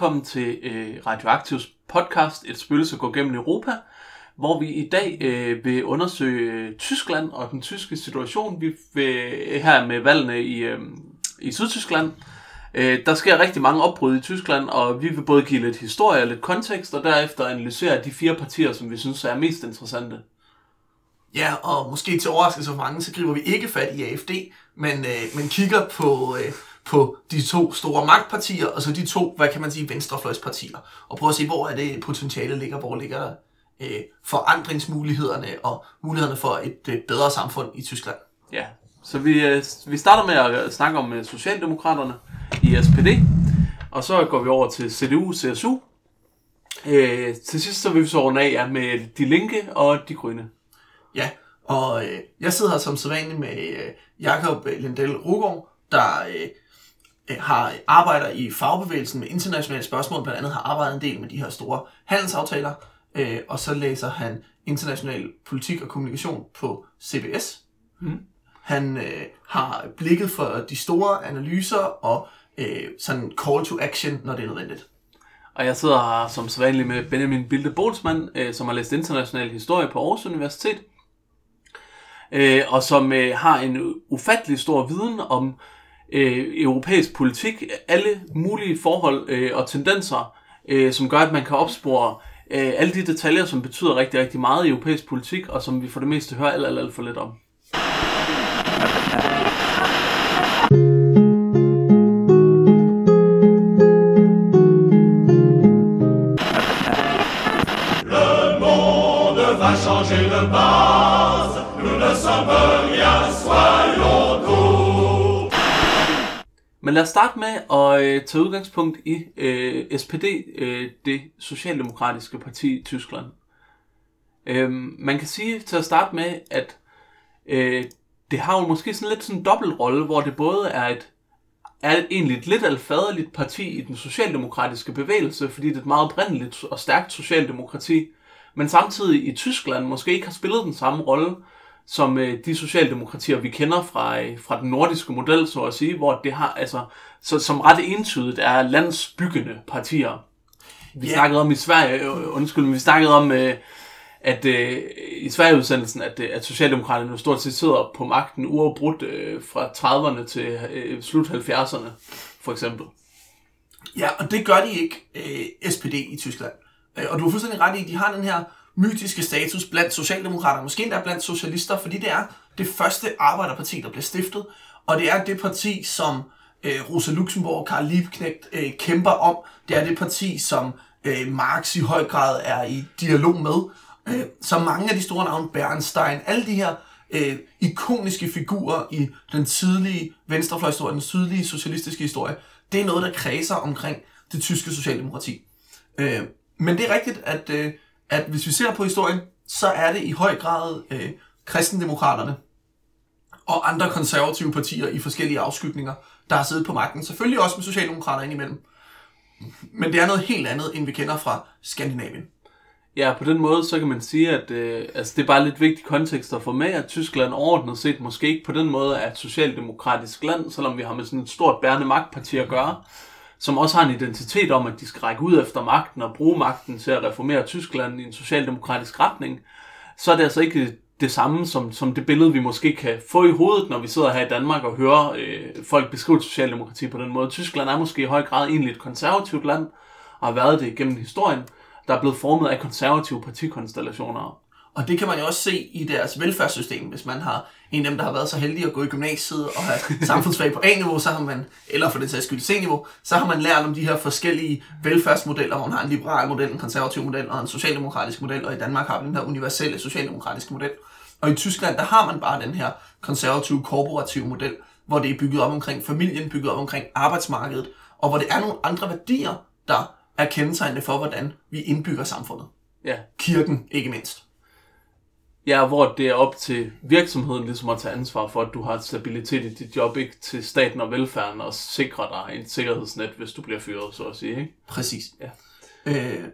velkommen til øh, Radioaktivs podcast Et spøgelse går gennem Europa, hvor vi i dag øh, vil undersøge øh, Tyskland og den tyske situation. Vi vil her med valgene i, øh, i Sydtyskland. Øh, der sker rigtig mange opbrud i Tyskland, og vi vil både give lidt historie og lidt kontekst, og derefter analysere de fire partier, som vi synes er mest interessante. Ja, og måske til overraskelse for mange, så griber vi ikke fat i AFD, men, øh, men kigger på, øh, på de to store magtpartier, og så de to, hvad kan man sige, venstrefløjspartier, og prøve at se, hvor er det potentiale ligger, hvor ligger øh, forandringsmulighederne og mulighederne for et øh, bedre samfund i Tyskland. Ja, så vi, øh, vi starter med at snakke om øh, Socialdemokraterne i SPD, og så går vi over til CDU, CSU. Øh, til sidst så vil vi så runde af ja, med De Linke og De Grønne. Ja, og øh, jeg sidder her som sædvanlig med øh, Jakob Lindell Rugård, der øh, øh, har arbejder i fagbevægelsen med internationale spørgsmål, blandt andet har arbejdet en del med de her store handelsaftaler, øh, og så læser han international politik og kommunikation på CBS. Mm. Han øh, har blikket for de store analyser og øh, sådan call to action, når det er nødvendigt. Og jeg sidder her som sædvanlig med Benjamin Bilde Bolsmann, øh, som har læst international historie på Aarhus Universitet, øh, og som øh, har en ufattelig stor viden om øh, europæisk politik, alle mulige forhold øh, og tendenser, øh, som gør, at man kan opspore øh, alle de detaljer, som betyder rigtig, rigtig meget i europæisk politik, og som vi for det meste hører alt, alt, alt for lidt om. Le monde va changer de base, nous ne sommes rien, soyons Men lad os starte med at øh, tage udgangspunkt i øh, SPD, øh, det socialdemokratiske parti i Tyskland. Øh, man kan sige til at starte med, at øh, det har jo måske sådan lidt sådan en dobbeltrolle, hvor det både er et er egentlig et lidt alfaderligt parti i den socialdemokratiske bevægelse, fordi det er et meget oprindeligt og stærkt socialdemokrati, men samtidig i Tyskland måske ikke har spillet den samme rolle som øh, de socialdemokratier, vi kender fra, øh, fra den nordiske model, så at sige, hvor det har, altså, så, som ret entydigt er landsbyggende partier. Vi Ja. snakkede om i Sverige, øh, undskyld, men vi snakkede om, øh, at øh, i Sverige-udsendelsen, at, øh, at Socialdemokraterne stort set sidder på magten uafbrudt øh, fra 30'erne til øh, slut 70'erne, for eksempel. Ja, og det gør de ikke, øh, SPD i Tyskland. Øh, og du har fuldstændig ret i, at de har den her mytiske status blandt socialdemokrater, måske endda blandt socialister, fordi det er det første arbejderparti, der bliver stiftet, og det er det parti, som øh, Rosa Luxemburg og Karl Liebknecht øh, kæmper om. Det er det parti, som øh, Marx i høj grad er i dialog med. Øh, så mange af de store navne, Bernstein, alle de her øh, ikoniske figurer i den tidlige venstrefløjhistorie, den tidlige socialistiske historie, det er noget, der kredser omkring det tyske socialdemokrati. Øh, men det er rigtigt, at, øh, at hvis vi ser på historien, så er det i høj grad øh, kristendemokraterne og andre konservative partier i forskellige afskygninger, der har siddet på magten. Selvfølgelig også med socialdemokrater indimellem. Men det er noget helt andet, end vi kender fra Skandinavien. Ja, på den måde, så kan man sige, at øh, altså, det er bare lidt vigtig kontekst at få med, at Tyskland overordnet set måske ikke på den måde er et socialdemokratisk land, selvom vi har med sådan et stort bærende magtparti at gøre, som også har en identitet om, at de skal række ud efter magten og bruge magten til at reformere Tyskland i en socialdemokratisk retning, så er det altså ikke det samme som, som det billede, vi måske kan få i hovedet, når vi sidder her i Danmark og hører øh, folk beskrive socialdemokrati på den måde. Tyskland er måske i høj grad egentlig et konservativt land, og har været det gennem historien, der er blevet formet af konservative partikonstellationer. Og det kan man jo også se i deres velfærdssystem. Hvis man har en af dem, der har været så heldig at gå i gymnasiet og have samfundsfag på A-niveau, så har man, eller for den sags skyld C-niveau, så har man lært om de her forskellige velfærdsmodeller, hvor man har en liberal model, en konservativ model og en socialdemokratisk model, og i Danmark har vi den her universelle socialdemokratiske model. Og i Tyskland, der har man bare den her konservative, korporative model, hvor det er bygget op omkring familien, bygget op omkring arbejdsmarkedet, og hvor det er nogle andre værdier, der er kendetegnende for, hvordan vi indbygger samfundet. Ja, Kirken, ikke mindst. Ja, hvor det er op til virksomheden ligesom at tage ansvar for, at du har stabilitet i dit job, ikke til staten og velfærden, og sikre dig en sikkerhedsnet, hvis du bliver fyret, så at sige. Ikke? Præcis. Ja. Øh,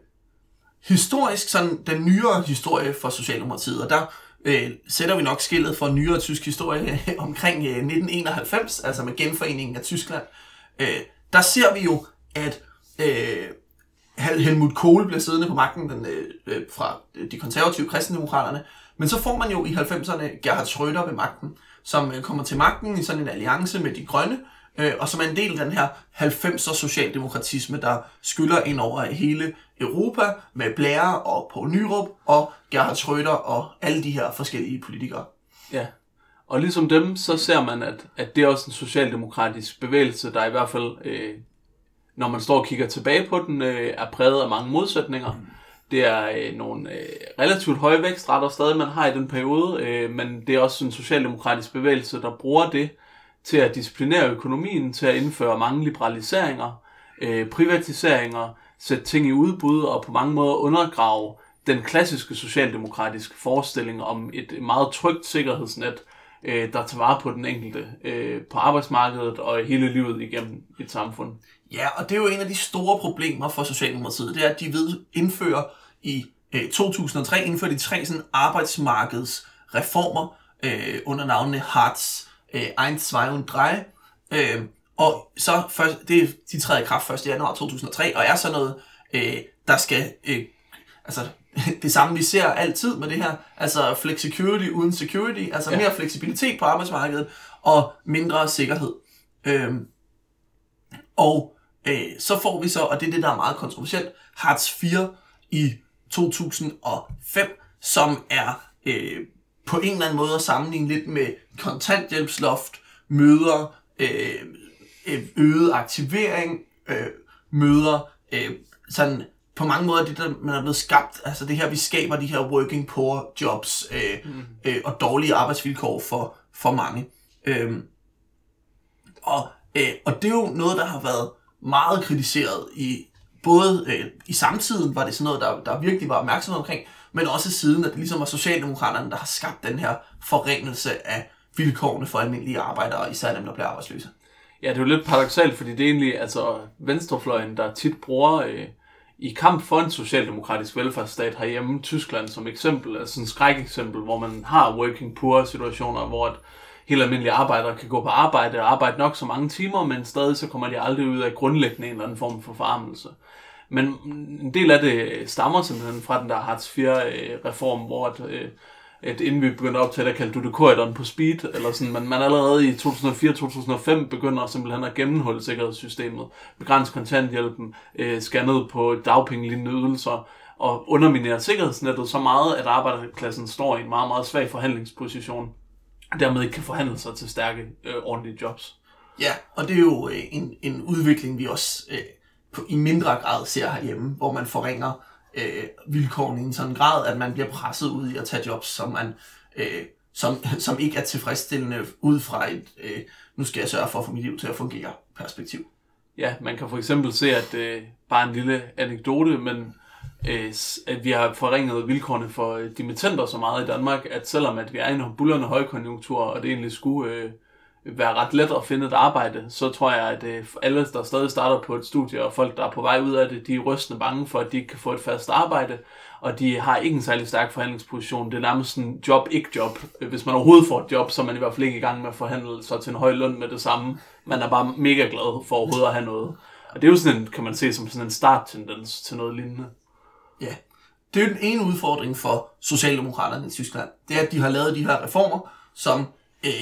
historisk, sådan den nyere historie for Socialdemokratiet, og der øh, sætter vi nok skillet for nyere tysk historie omkring øh, 1991, altså med genforeningen af Tyskland, øh, der ser vi jo, at øh, Hel- Helmut Kohl bliver siddende på magten den, øh, øh, fra de konservative kristendemokraterne. Men så får man jo i 90'erne Gerhard Schröder ved magten, som øh, kommer til magten i sådan en alliance med de grønne, øh, og som er en del af den her 90'er socialdemokratisme, der skyller ind over hele Europa med Blair og på Nyrup og Gerhard Schröder og alle de her forskellige politikere. Ja. Og ligesom dem, så ser man, at, at det er også en socialdemokratisk bevægelse, der i hvert fald, øh, når man står og kigger tilbage på den, øh, er præget af mange modsætninger. Det er øh, nogle øh, relativt høje vækstretter stadig, man har i den periode, øh, men det er også en socialdemokratisk bevægelse, der bruger det til at disciplinere økonomien, til at indføre mange liberaliseringer, øh, privatiseringer, sætte ting i udbud og på mange måder undergrave den klassiske socialdemokratiske forestilling om et meget trygt sikkerhedsnet, øh, der tager vare på den enkelte øh, på arbejdsmarkedet og hele livet igennem et samfund. Ja, og det er jo en af de store problemer for Socialdemokratiet, det er, at de ved indføre i øh, 2003 indførte de tre sådan, arbejdsmarkedsreformer øh, under navnene Hartz øh, 1, 2 og 3. Øh, og så først, det, de træder i kraft 1. januar 2003, og er så noget, øh, der skal, øh, altså det samme vi ser altid med det her, altså flexicurity uden security, altså Ja. mere fleksibilitet på arbejdsmarkedet og mindre sikkerhed. Øh, og øh, så får vi så, og det er det, der er meget kontroversielt, Hartz 4 i 2005, som er øh, på en eller anden måde at sammenligne lidt med kontanthjælpsloft, møder, øh, øh, øget aktivering, øh, møder øh, sådan på mange måder det, der man er blevet skabt, altså det her, vi skaber de her working poor jobs øh, mm. øh, og dårlige arbejdsvilkår for, for mange. Øh, og, øh, og det er jo noget, der har været meget kritiseret i både øh, i samtiden var det sådan noget, der, der virkelig var opmærksomhed omkring, men også siden, at det ligesom var Socialdemokraterne, der har skabt den her forringelse af vilkårene for almindelige arbejdere, især dem, der bliver arbejdsløse. Ja, det er jo lidt paradoxalt, fordi det er egentlig altså venstrefløjen, der tit bruger øh, i kamp for en socialdemokratisk velfærdsstat herhjemme, Tyskland som eksempel, altså en skrækeksempel, hvor man har working poor situationer, hvor at helt almindelige arbejdere kan gå på arbejde og arbejde nok så mange timer, men stadig så kommer de aldrig ud af grundlæggende en eller anden form for forarmelse. Men en del af det stammer simpelthen fra den der Hartz 4-reform, øh, hvor at, øh, at inden vi begyndte at optage, der kaldte du det korridoren på speed, eller sådan, men man allerede i 2004-2005 begynder simpelthen at gennemholde sikkerhedssystemet, begrænse kontanthjælpen, øh, scannet på dagpengelignende ydelser, og underminere sikkerhedsnettet så meget, at arbejderklassen står i en meget, meget svag forhandlingsposition, dermed ikke kan forhandle sig til stærke, øh, ordentlige jobs. Ja, og det er jo øh, en, en udvikling, vi også øh, på, i mindre grad ser herhjemme, hvor man forringer øh, vilkårene i en sådan grad, at man bliver presset ud i at tage jobs, som, man, øh, som, som ikke er tilfredsstillende ud fra et, øh, nu skal jeg sørge for at få mit liv til at fungere perspektiv. Ja, man kan for eksempel se, at øh, bare en lille anekdote, men øh, at vi har forringet vilkårene for øh, dimittenter så meget i Danmark, at selvom at vi er i en bullerne højkonjunktur, og det egentlig skulle øh, være ret let at finde et arbejde, så tror jeg, at øh, alle, der stadig starter på et studie, og folk, der er på vej ud af det, de er rystende bange for, at de ikke kan få et fast arbejde, og de har ikke en særlig stærk forhandlingsposition. Det er nærmest en job-ikke-job. Øh, hvis man overhovedet får et job, så er man i hvert fald ikke i gang med at forhandle sig til en høj løn med det samme. Man er bare mega glad for overhovedet at have noget. Og det er jo sådan en, kan man se som sådan en starttendens til noget lignende. Ja, det er jo den ene udfordring for Socialdemokraterne i Tyskland. Det er, at de har lavet de her reformer, som øh,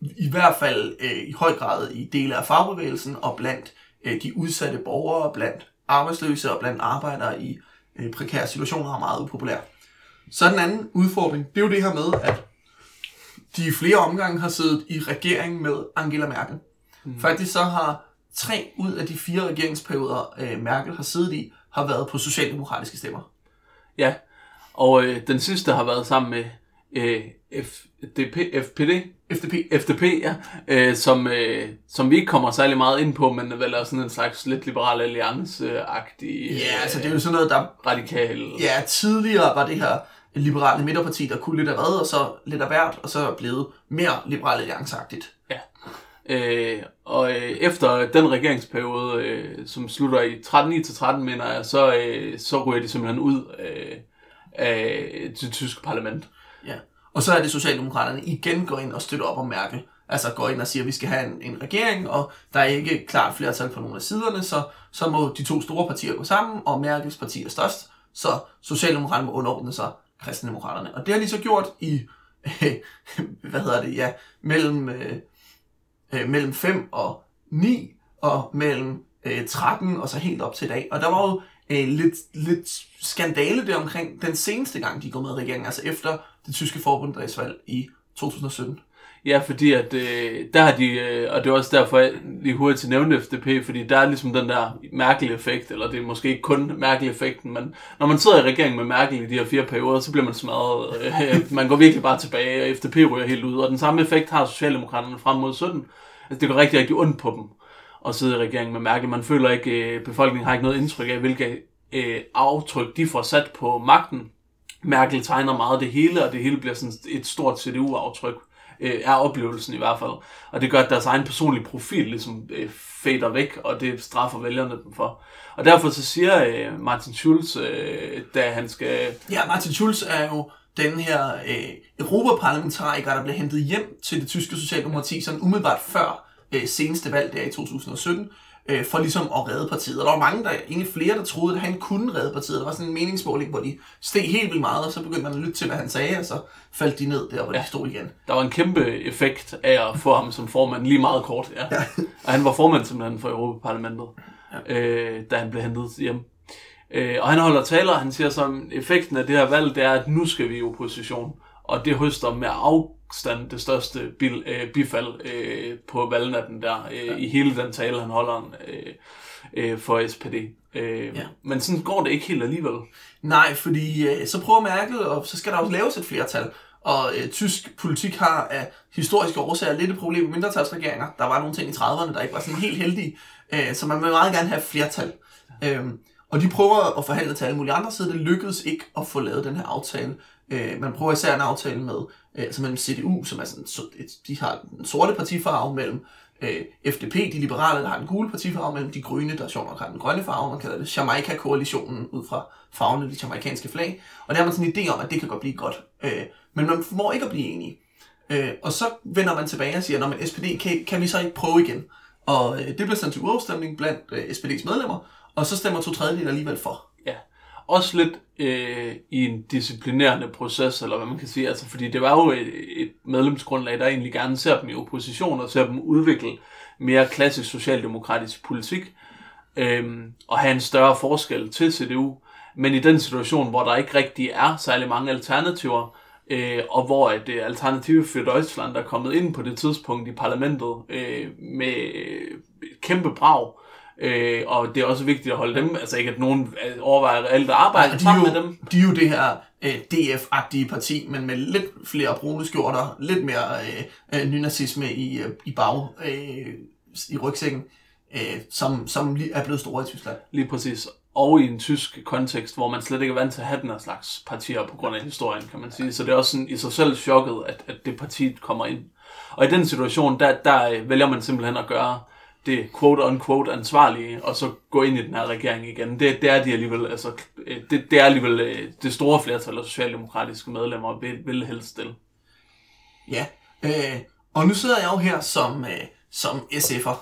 i hvert fald øh, i høj grad i dele af fagbevægelsen og blandt øh, de udsatte borgere, blandt arbejdsløse og blandt arbejdere i øh, prekære situationer er meget upopulær. Så den anden udfordring, det er jo det her med, at de i flere omgange har siddet i regering med Angela Merkel. Mm. Faktisk så har tre ud af de fire regeringsperioder, øh, Merkel har siddet i, har været på socialdemokratiske stemmer. Ja, og øh, den sidste har været sammen med øh, FDP, FPD, FDP. FDP, ja, øh, som, øh, som vi ikke kommer særlig meget ind på, men vel er sådan en slags lidt liberal alliance-agtig, Ja, altså det er jo sådan noget, der radikal. ja, tidligere var det her liberale midterparti, der kunne lidt af hvad, og så lidt af hvert, og så er blevet mere liberal allianceagtigt. Ja. Øh, og øh, efter den regeringsperiode, øh, som slutter i 13 til 13, mener jeg, så, øh, så ryger de simpelthen ud øh, af det tyske parlament. Ja. Og så er det Socialdemokraterne igen går ind og støtter op om Merkel. altså går ind og siger, at vi skal have en, en regering, og der er ikke klart flertal på nogle af siderne, så, så må de to store partier gå sammen, og Merkels parti er størst, så Socialdemokraterne må underordne sig kristendemokraterne. Og det har de så gjort i, hvad hedder det, ja, mellem, øh, øh, mellem 5 og 9, og mellem øh, 13 og så helt op til i dag. Og der var jo øh, lidt, lidt skandale der omkring den seneste gang, de går med i regeringen, altså efter det tyske forbundsdagsvalg i 2017. Ja, fordi at øh, der har de, øh, og det er også derfor, jeg lige hurtigt til nævne FDP, fordi der er ligesom den der mærkelige effekt, eller det er måske ikke kun mærkelige effekten, men når man sidder i regeringen med Merkel i de her fire perioder, så bliver man smadret. Øh, man går virkelig bare tilbage, og FDP ryger helt ud, og den samme effekt har Socialdemokraterne frem mod 17. Altså det går rigtig, rigtig ondt på dem at sidde i regeringen med Merkel. Man føler ikke, øh, befolkningen har ikke noget indtryk af, hvilke øh, aftryk de får sat på magten. Merkel tegner meget det hele, og det hele bliver sådan et stort CDU-aftryk øh, er oplevelsen i hvert fald. Og det gør, at deres egen personlige profil ligesom øh, fader væk, og det straffer vælgerne dem for. Og derfor så siger øh, Martin Schulz, øh, da han skal... Ja, Martin Schulz er jo den her øh, europaparlamentariker, der blev hentet hjem til det tyske socialdemokrati, sådan umiddelbart før øh, seneste valg der i 2017, øh, for ligesom at redde partiet. Og der var mange, der, egentlig flere, der troede, at han kunne redde partiet. Der var sådan en meningsmåling, hvor de steg helt vildt meget, og så begyndte man at lytte til, hvad han sagde, og så faldt de ned der, hvor ja. de stod igen. Der var en kæmpe effekt af at få ham som formand, lige meget kort. Ja. ja. og han var formand simpelthen for Europaparlamentet, ja. øh, da han blev hentet hjem. Øh, og han holder taler, og han siger som, effekten af det her valg, det er, at nu skal vi i opposition. Og det høster med afstand det største bil, øh, bifald øh, på valgnatten der, øh, ja. i hele den tale, han holder øh, øh, for SPD. Øh, ja. Men sådan går det ikke helt alligevel. Nej, fordi øh, så prøver Merkel, og så skal der også laves et flertal. Og øh, tysk politik har af historiske årsager lidt et problem med mindretalsregeringer. Der var nogle ting i 30'erne, der ikke var sådan helt heldige, øh, så man vil meget gerne have flertal. Ja. Øhm, og de prøver at forhandle til alle mulige andre sider. Det lykkedes ikke at få lavet den her aftale. Øh, man prøver især en aftale med, øh, altså mellem CDU, som er sådan, så, de har den sorte partifarve mellem øh, FDP, de liberale, der har den gule partifarve, mellem de grønne, der sjovt nok har den grønne farve, man kalder det Jamaica-koalitionen ud fra farverne af de jamaikanske flag. Og der har man sådan en idé om, at det kan godt blive godt. Øh, men man formår ikke at blive enige. Øh, og så vender man tilbage og siger, at SPD, kan, kan vi så ikke prøve igen? Og øh, det bliver sendt til urafstemning blandt øh, SPD's medlemmer, og så stemmer to tredjedel alligevel for. Også lidt øh, i en disciplinerende proces, eller hvad man kan sige, altså fordi det var jo et, et medlemsgrundlag, der egentlig gerne ser dem i opposition, og ser dem udvikle mere klassisk socialdemokratisk politik, øh, og have en større forskel til CDU, men i den situation, hvor der ikke rigtig er særlig mange alternativer, øh, og hvor at øh, Alternative for Deutschland er kommet ind på det tidspunkt i parlamentet øh, med kæmpe brag, Øh, og det er også vigtigt at holde dem, altså ikke at nogen overvejer alt at arbejde ja, sammen jo, med dem. De er jo det her øh, DF-agtige parti, men med lidt flere brune skjorter, lidt mere øh, øh, nynazisme i, øh, i bag, øh, i rygsækken, øh, som, som er blevet store i Tyskland. Lige præcis. Og i en tysk kontekst, hvor man slet ikke er vant til at have den her slags partier på grund af historien, kan man sige. Så det er også sådan, i sig selv chokket, at, at det parti kommer ind. Og i den situation, der, der vælger man simpelthen at gøre det quote-unquote ansvarlige, og så gå ind i den her regering igen. Det, det er de alligevel, altså, øh, det, det er alligevel øh, det store flertal af socialdemokratiske medlemmer vil, vil helst stille. Ja, øh, og nu sidder jeg jo her som, øh, som SF'er,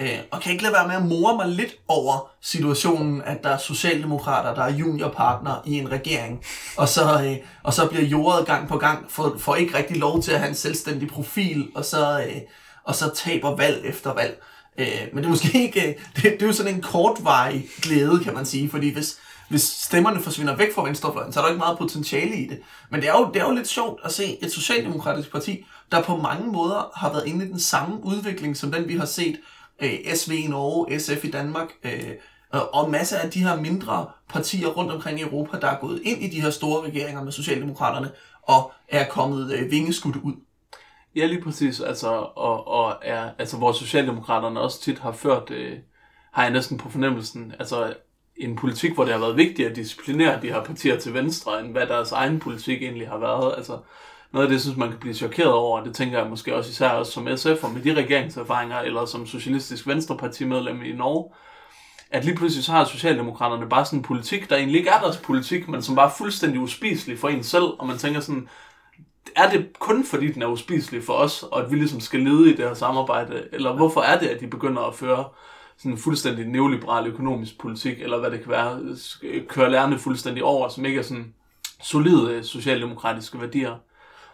øh, og kan ikke lade være med at more mig lidt over situationen, at der er socialdemokrater, der er juniorpartner i en regering, og så, øh, og så bliver jordet gang på gang, for, for ikke rigtig lov til at have en selvstændig profil, og så, øh, og så taber valg efter valg. Øh, men det er måske ikke, øh, det, det er jo sådan en kortvarig glæde, kan man sige, fordi hvis, hvis stemmerne forsvinder væk fra venstrefløjen, så er der ikke meget potentiale i det. Men det er, jo, det er jo lidt sjovt at se et socialdemokratisk parti, der på mange måder har været inde i den samme udvikling, som den vi har set øh, SV i Norge, SF i Danmark, øh, og masser af de her mindre partier rundt omkring i Europa, der er gået ind i de her store regeringer med Socialdemokraterne, og er kommet øh, vingeskudt ud. Ja, lige præcis. Altså, og, og er, altså, hvor Socialdemokraterne også tit har ført, øh, har jeg næsten på fornemmelsen, altså en politik, hvor det har været vigtigt at disciplinere de her partier til venstre, end hvad deres egen politik egentlig har været. Altså, noget af det, synes man kan blive chokeret over, det tænker jeg måske også især også som SF, og med de regeringserfaringer, eller som Socialistisk Venstrepartimedlem i Norge, at lige pludselig så har Socialdemokraterne bare sådan en politik, der egentlig ikke er deres politik, men som bare er fuldstændig uspiselig for en selv, og man tænker sådan, er det kun fordi den er uspiselig for os, og at vi ligesom skal lede i det her samarbejde, eller hvorfor er det, at de begynder at føre sådan en fuldstændig neoliberal økonomisk politik, eller hvad det kan være, køre lærerne fuldstændig over, som ikke er sådan solide øh, socialdemokratiske værdier.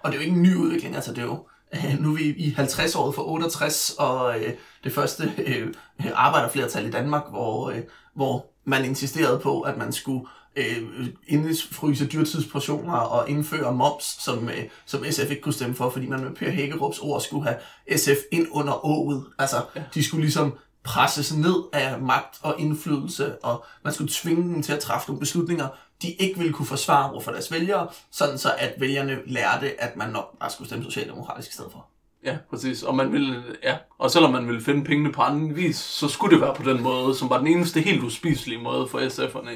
Og det er jo ikke en ny udvikling, altså det er jo, øh, nu er vi i 50-året for 68, og øh, det første øh, øh, arbejderflertal i Danmark, hvor, øh, hvor man insisterede på, at man skulle øh, indfryse dyrtidsportioner og indføre moms, som, øh, som SF ikke kunne stemme for, fordi man med Per Hækkerups ord skulle have SF ind under ået. Altså, ja. de skulle ligesom presses ned af magt og indflydelse, og man skulle tvinge dem til at træffe nogle beslutninger, de ikke ville kunne forsvare over for deres vælgere, sådan så at vælgerne lærte, at man nok bare skulle stemme socialdemokratisk i stedet for. Ja, præcis. Og, man ville, ja. og selvom man ville finde pengene på anden vis, så skulle det være på den måde, som var den eneste helt uspiselige måde for SF'erne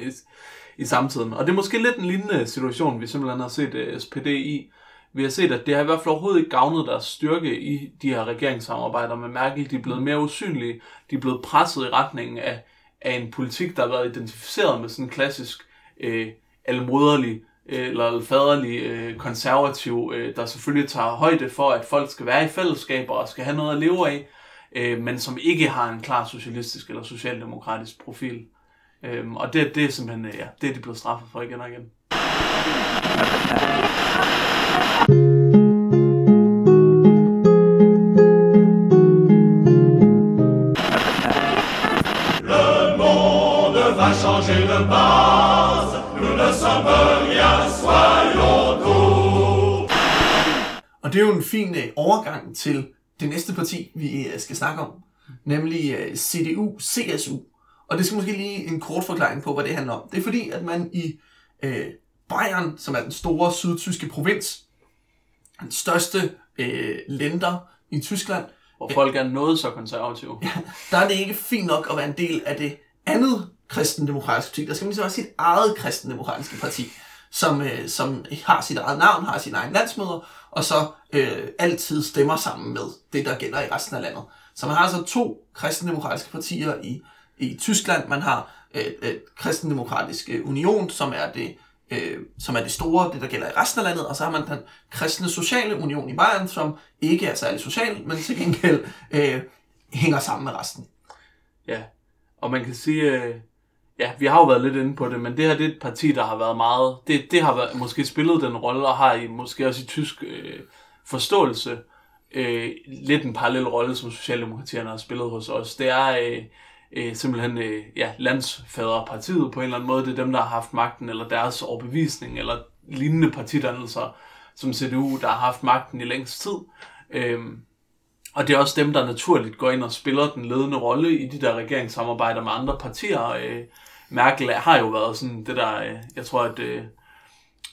i, samtiden. Og det er måske lidt en lignende situation, vi simpelthen har set øh, uh, SPD i. Vi har set, at det har i hvert fald overhovedet ikke gavnet deres styrke i de her regeringssamarbejder med Merkel. De er blevet mere usynlige. De er blevet presset i retningen af, af en politik, der har været identificeret med sådan en klassisk øh, almoderlig øh, eller faderlig øh, konservativ, øh, der selvfølgelig tager højde for, at folk skal være i fællesskaber og skal have noget at leve af, øh, men som ikke har en klar socialistisk eller socialdemokratisk profil. Øh, og det, det er simpelthen, øh, ja, det er de blevet straffet for igen og igen. Le monde va changer de base, nous ne sommes rien, soyons tout. Og det er jo en fin øh, overgang til det næste parti, vi øh, skal snakke om, nemlig øh, CDU-CSU. Og det skal måske lige en kort forklaring på, hvad det handler om. Det er fordi, at man i øh, Bayern, som er den store sydtyske provins, den største øh, lænder i Tyskland, Hvor folk er noget så konservative. ja, der er det ikke fint nok at være en del af det andet kristendemokratiske parti. Der skal man ligesom også sit eget kristendemokratiske parti, som, øh, som har sit eget navn, har sin egen landsmøder, og så øh, altid stemmer sammen med det, der gælder i resten af landet. Så man har altså to kristendemokratiske partier i, i Tyskland. Man har øh, øh, kristendemokratiske øh, union, som er det øh, som er det store, det der gælder i resten af landet, og så har man den kristne sociale union i Bayern, som ikke er særlig social, men til gengæld øh, hænger sammen med resten. Ja, og man kan sige, øh, ja, vi har jo været lidt inde på det, men det her det er et parti, der har været meget, det, det har været, måske spillet den rolle, og har i, måske også i tysk øh, forståelse, øh, lidt en parallel rolle, som Socialdemokratierne har spillet hos os. Det er øh, øh, simpelthen øh, ja, landsfaderpartiet på en eller anden måde. Det er dem, der har haft magten, eller deres overbevisning, eller lignende partidannelser, som CDU, der har haft magten i længst tid. Øh, og det er også dem, der naturligt går ind og spiller den ledende rolle i de der regeringssamarbejder med andre partier. Øh, Merkel har jo været sådan det der, øh, jeg tror, at øh,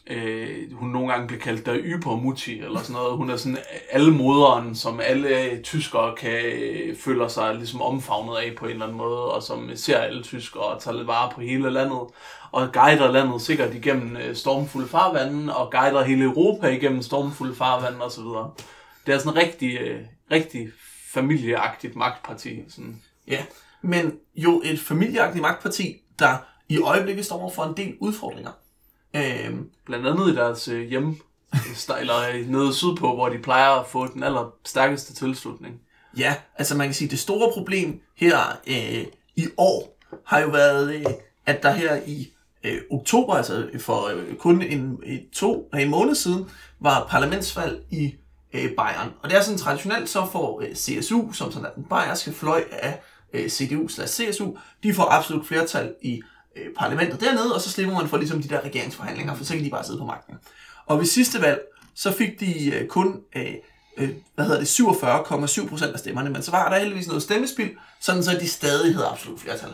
øh, hun nogle gange bliver kaldt der ypermutti, eller sådan noget. Hun er sådan alle moderen, som alle øh, tyskere kan øh, føler sig ligesom omfavnet af på en eller anden måde, og som øh, ser alle tyskere og tager lidt vare på hele landet, og guider landet sikkert igennem øh, stormfulde farvande, og guider hele Europa igennem stormfulde farvande osv. Det er sådan rigtig, øh, rigtig familieagtigt magtparti. Sådan. Ja, men jo et familieagtigt magtparti, der i øjeblikket står over for en del udfordringer. Øh, Blandt andet i deres øh, hjem, eller øh, nede sydpå, hvor de plejer at få den aller stærkeste tilslutning. Ja, altså man kan sige, at det store problem her øh, i år har jo været, øh, at der her i øh, oktober, altså for øh, kun en, et, to, en måned siden, var parlamentsvalg i øh, Bayern. Og det er sådan traditionelt, så får øh, CSU, som sådan er den bayerske fløj af øh, CDU slash CSU, de får absolut flertal i øh, parlamentet dernede, og så slipper man for ligesom de der regeringsforhandlinger, for så kan de bare sidde på magten. Og ved sidste valg, så fik de øh, kun øh, øh, hvad hedder det, 47,7 procent af stemmerne, men så var der heldigvis noget stemmespil, sådan så de stadig havde absolut flertal.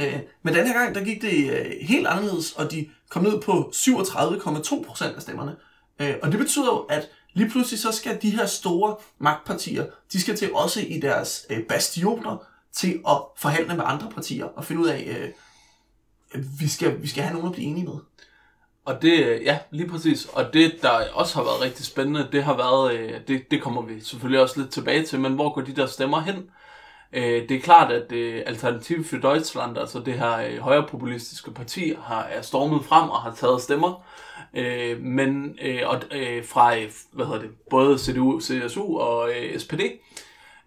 Øh, men den her gang, der gik det øh, helt anderledes, og de kom ned på 37,2 procent af stemmerne. Øh, og det betyder jo, at lige pludselig så skal de her store magtpartier, de skal til også i deres øh, bastioner til at forhandle med andre partier og finde ud af, øh, vi skal, vi skal have nogen at blive enige med. Og det, øh, ja, lige præcis. Og det, der også har været rigtig spændende, det har været, øh, det, det kommer vi selvfølgelig også lidt tilbage til, men hvor går de der stemmer hen? Øh, det er klart, at Alternativ for Deutschland, altså det her højrepopulistiske parti, har er stormet frem og har taget stemmer. Men og, fra hvad hedder det, både CDU, CSU og SPD.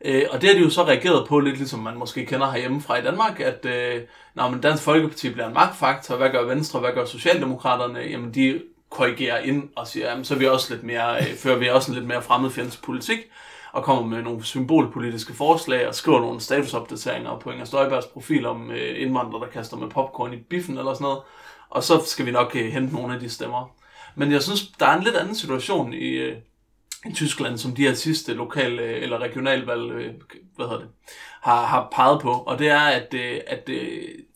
Øh, og det har de jo så reageret på, lidt ligesom man måske kender herhjemme fra i Danmark, at øh, når man Dansk Folkeparti bliver en magtfaktor, hvad gør Venstre, hvad gør Socialdemokraterne, jamen de korrigerer ind og siger, jamen så er vi også lidt mere, øh, fører vi også en lidt mere fremmedfjendsk politik, og kommer med nogle symbolpolitiske forslag og skriver nogle statusopdateringer på Inger Støjbergs profil om øh, indvandrere, der kaster med popcorn i biffen eller sådan noget. Og så skal vi nok øh, hente nogle af de stemmer. Men jeg synes, der er en lidt anden situation i, øh, i Tyskland, som de her sidste lokale øh, eller regionalvalg øh, hvad hedder det, har, har peget på. Og det er, at, øh, at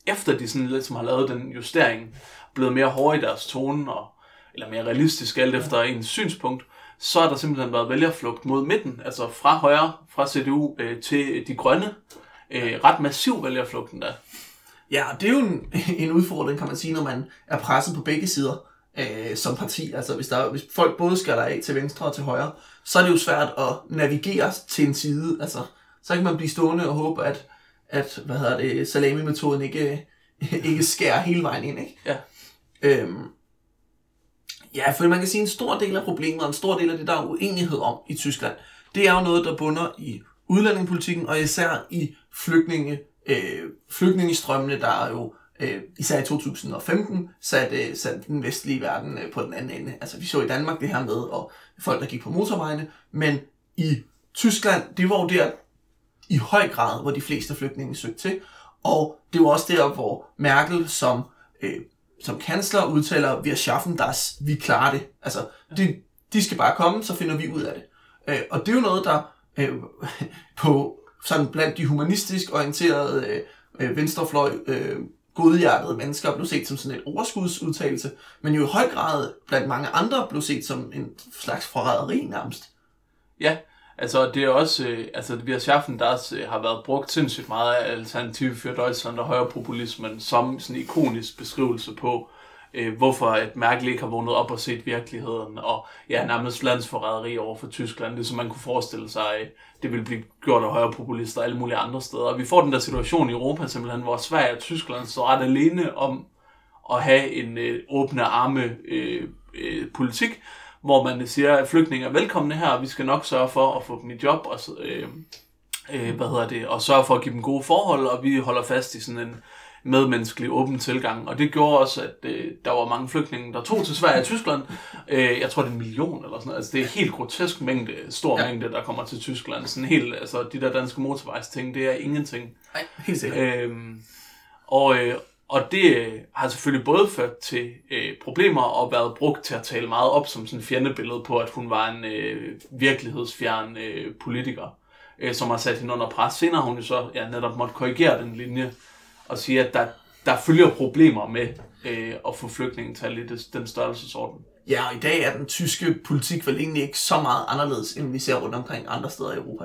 efter de sådan lidt som har lavet den justering, blevet mere hårde i deres tone, og, eller mere realistisk alt efter ens synspunkt, så har der simpelthen været vælgerflugt mod midten, altså fra højre, fra CDU øh, til de grønne. Øh, ret massiv vælgerflugt endda. Ja, det er jo en, en udfordring, kan man sige, når man er presset på begge sider øh, som parti. Altså hvis, der, hvis folk både skal der af til venstre og til højre, så er det jo svært at navigere til en side. Altså, så kan man blive stående og håbe, at, at hvad hedder det, salami-metoden ikke, ikke skærer hele vejen ind. Ikke? Ja. Øhm, ja, for man kan sige, at en stor del af problemet, og en stor del af det, der er uenighed om i Tyskland, det er jo noget, der bunder i udlændingepolitikken, og især i flygtninge, øh, flygtningestrømmene, der er jo øh, især i 2015 satte, øh, satte den vestlige verden øh, på den anden ende. Altså vi så i Danmark det her med og folk, der gik på motorvejene, men i Tyskland, det var jo der i høj grad, hvor de fleste flygtninge søgte til, og det var også der, hvor Merkel som, øh, som kansler udtaler, vi har schaffen das, vi klarer det. Altså, de, de skal bare komme, så finder vi ud af det. Øh, og det er jo noget, der øh, på sådan blandt de humanistisk orienterede øh, øh venstrefløj øh, godhjertede mennesker blev set som sådan et overskudsudtalelse, men jo i høj grad blandt mange andre blev set som en slags forræderi nærmest. Ja, altså det er også, øh, altså vi har Schaffen, der også, øh, har været brugt sindssygt meget af Alternativ for Deutschland og højrepopulismen som sådan en ikonisk beskrivelse på, øh, hvorfor at Merkel ikke har vågnet op og set virkeligheden, og ja, nærmest landsforræderi over for Tyskland, det som man kunne forestille sig, det ville blive gjort af højre populister alle mulige andre steder. Og vi får den der situation i Europa simpelthen, hvor Sverige og Tyskland står ret alene om at have en øh, åbne arme øh, øh, politik, hvor man siger, at flygtninge er velkomne her, og vi skal nok sørge for at få dem i job, og, øh, øh, hvad hedder det, og sørge for at give dem gode forhold, og vi holder fast i sådan en medmenneskelig åben tilgang. Og det gjorde også, at øh, der var mange flygtninge, der tog til Sverige og Tyskland. Øh, jeg tror, det er en million eller sådan noget. Altså, det er en helt grotesk mængde, stor ja. mængde, der kommer til Tyskland. Sådan helt, altså, de der danske motorvejsting, det er ingenting. Nej, helt sikkert. Øhm, og, øh, og det øh, har selvfølgelig både ført til øh, problemer og været brugt til at tale meget op som sådan en fjendebillede på, at hun var en øh, virkelighedsfjern øh, politiker, øh, som har sat hende under pres. Senere har hun jo så ja, netop måtte korrigere den linje og sige, at der, der følger problemer med øh, at få flygtningetal i det, den størrelsesorden. Ja, og i dag er den tyske politik vel egentlig ikke så meget anderledes, end vi ser rundt omkring andre steder i Europa.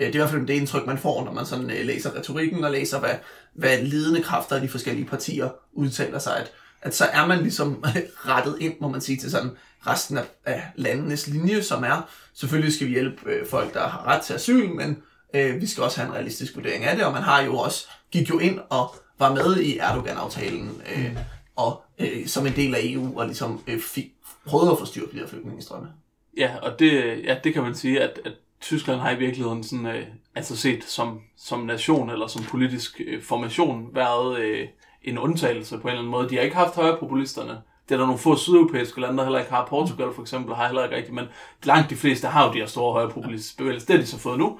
Øh, det er i hvert fald det indtryk, man får, når man sådan øh, læser retorikken og læser, hvad, hvad ledende kræfter af de forskellige partier udtaler sig, at, at så er man ligesom rettet ind, må man sige, til sådan resten af, af landenes linje, som er, selvfølgelig skal vi hjælpe øh, folk, der har ret til asyl, men øh, vi skal også have en realistisk vurdering af det, og man har jo også, gik jo ind og var med i Erdogan-aftalen, øh, mm. og øh, som en del af EU, og ligesom øh, fik, prøvede at få styr på de her flygtningestrømme. Ja, og det, ja, det kan man sige, at, at Tyskland har i virkeligheden sådan, øh, altså set som, som nation eller som politisk øh, formation været øh, en undtagelse på en eller anden måde. De har ikke haft højrepopulisterne. Det er der nogle få sydeuropæiske lande, der heller ikke har. Portugal for eksempel har heller ikke rigtigt, men langt de fleste har jo de her store højrepopulistiske bevægelser. Det har de så fået nu.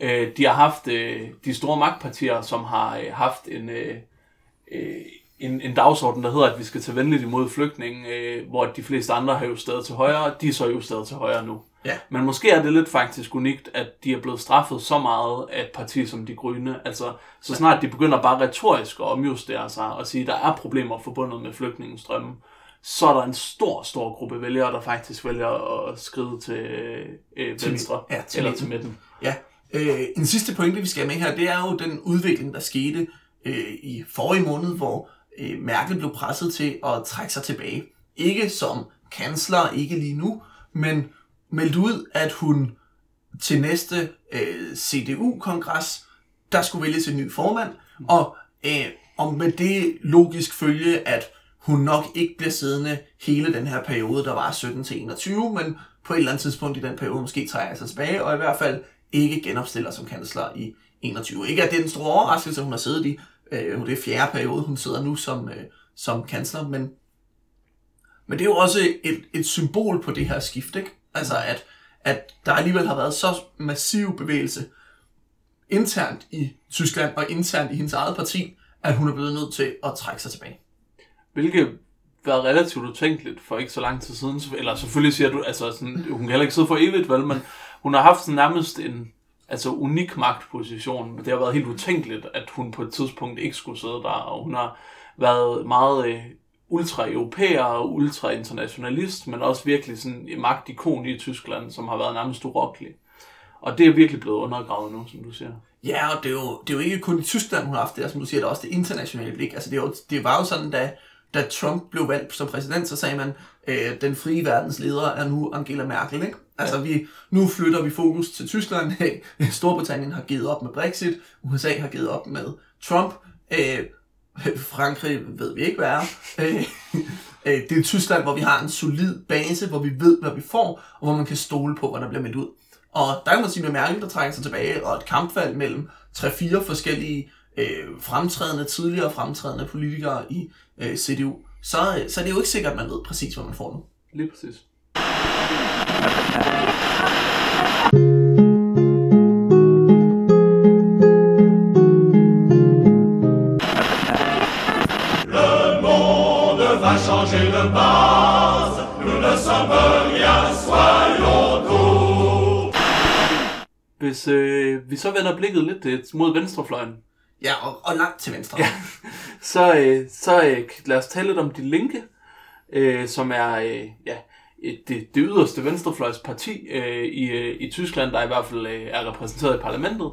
Øh, de har haft øh, de store magtpartier, som har øh, haft en, øh, øh, en, en dagsorden, der hedder, at vi skal tage venligt imod flygtninge, øh, hvor de fleste andre har jo stadig til højre, de er så jo stadig til højre nu. Ja. Men måske er det lidt faktisk unikt, at de er blevet straffet så meget af et parti som de grønne. Altså, så snart de begynder bare retorisk at omjustere sig og sige, at der er problemer forbundet med flygtningestrømmen, så er der en stor, stor gruppe vælgere, der faktisk vælger at skride til øh, Til venstre midt- ja, til eller midten. til midten. Ja, øh, en sidste pointe, vi skal have med her, det er jo den udvikling, der skete øh, i forrige måned, hvor øh, Merkel blev presset til at trække sig tilbage. Ikke som kansler, ikke lige nu, men meldt ud, at hun til næste øh, CDU-kongres der skulle vælges en ny formand, og, øh, og med det logisk følge, at hun nok ikke bliver siddende hele den her periode, der var 17 til 21, men på et eller andet tidspunkt i den periode måske trækker sig tilbage, og i hvert fald ikke genopstiller som kansler i 21. Ikke at det er den store overraskelse, hun har siddet i. Øh, det er fjerde periode, hun sidder nu som, øh, som kansler, men, men det er jo også et, et symbol på det her skift, ikke? Altså at, at der alligevel har været så massiv bevægelse internt i Tyskland og internt i hendes eget parti, at hun er blevet nødt til at trække sig tilbage. Hvilket var relativt utænkeligt for ikke så lang tid siden. Eller selvfølgelig siger du, altså sådan, hun kan heller ikke sidde for evigt, vel, men hun har haft nærmest en altså unik magtposition. Det har været helt utænkeligt, at hun på et tidspunkt ikke skulle sidde der, og hun har været meget øh, ultra-europæer og ultra-internationalist, men også virkelig sådan en magtikon i Tyskland, som har været nærmest urokkelig. Og det er virkelig blevet undergravet nu, som du siger. Ja, og det er jo, det er jo ikke kun i Tyskland, hun har haft det, som du siger, det er også det internationale blik. Altså det, er jo, det var jo sådan, da, da Trump blev valgt som præsident, så sagde man, øh, den frie verdens leder er nu Angela Merkel, ikke? Altså, vi, nu flytter vi fokus til Tyskland. Storbritannien har givet op med Brexit. USA har givet op med Trump. Øh, Frankrig ved vi ikke, hvad er. Øh, øh, det er Tyskland, hvor vi har en solid base, hvor vi ved, hvad vi får, og hvor man kan stole på, hvad der bliver meldt ud. Og der kan man sige med Merkel, der trækker sig tilbage, og et kampfald mellem 3-4 forskellige øh, fremtrædende, tidligere fremtrædende politikere i øh, CDU, så, øh, så er det jo ikke sikkert, at man ved præcis, hvad man får nu. Lige præcis. Hvis øh, vi så vender blikket lidt øh, mod venstrefløjen, Ja, og, og langt til venstre. Ja. så, øh, så øh, lad os tale lidt om De Linke, øh, som er øh, ja, et, det, det yderste venstrefløjsparti øh, i, øh, i Tyskland, der i hvert fald øh, er repræsenteret i parlamentet.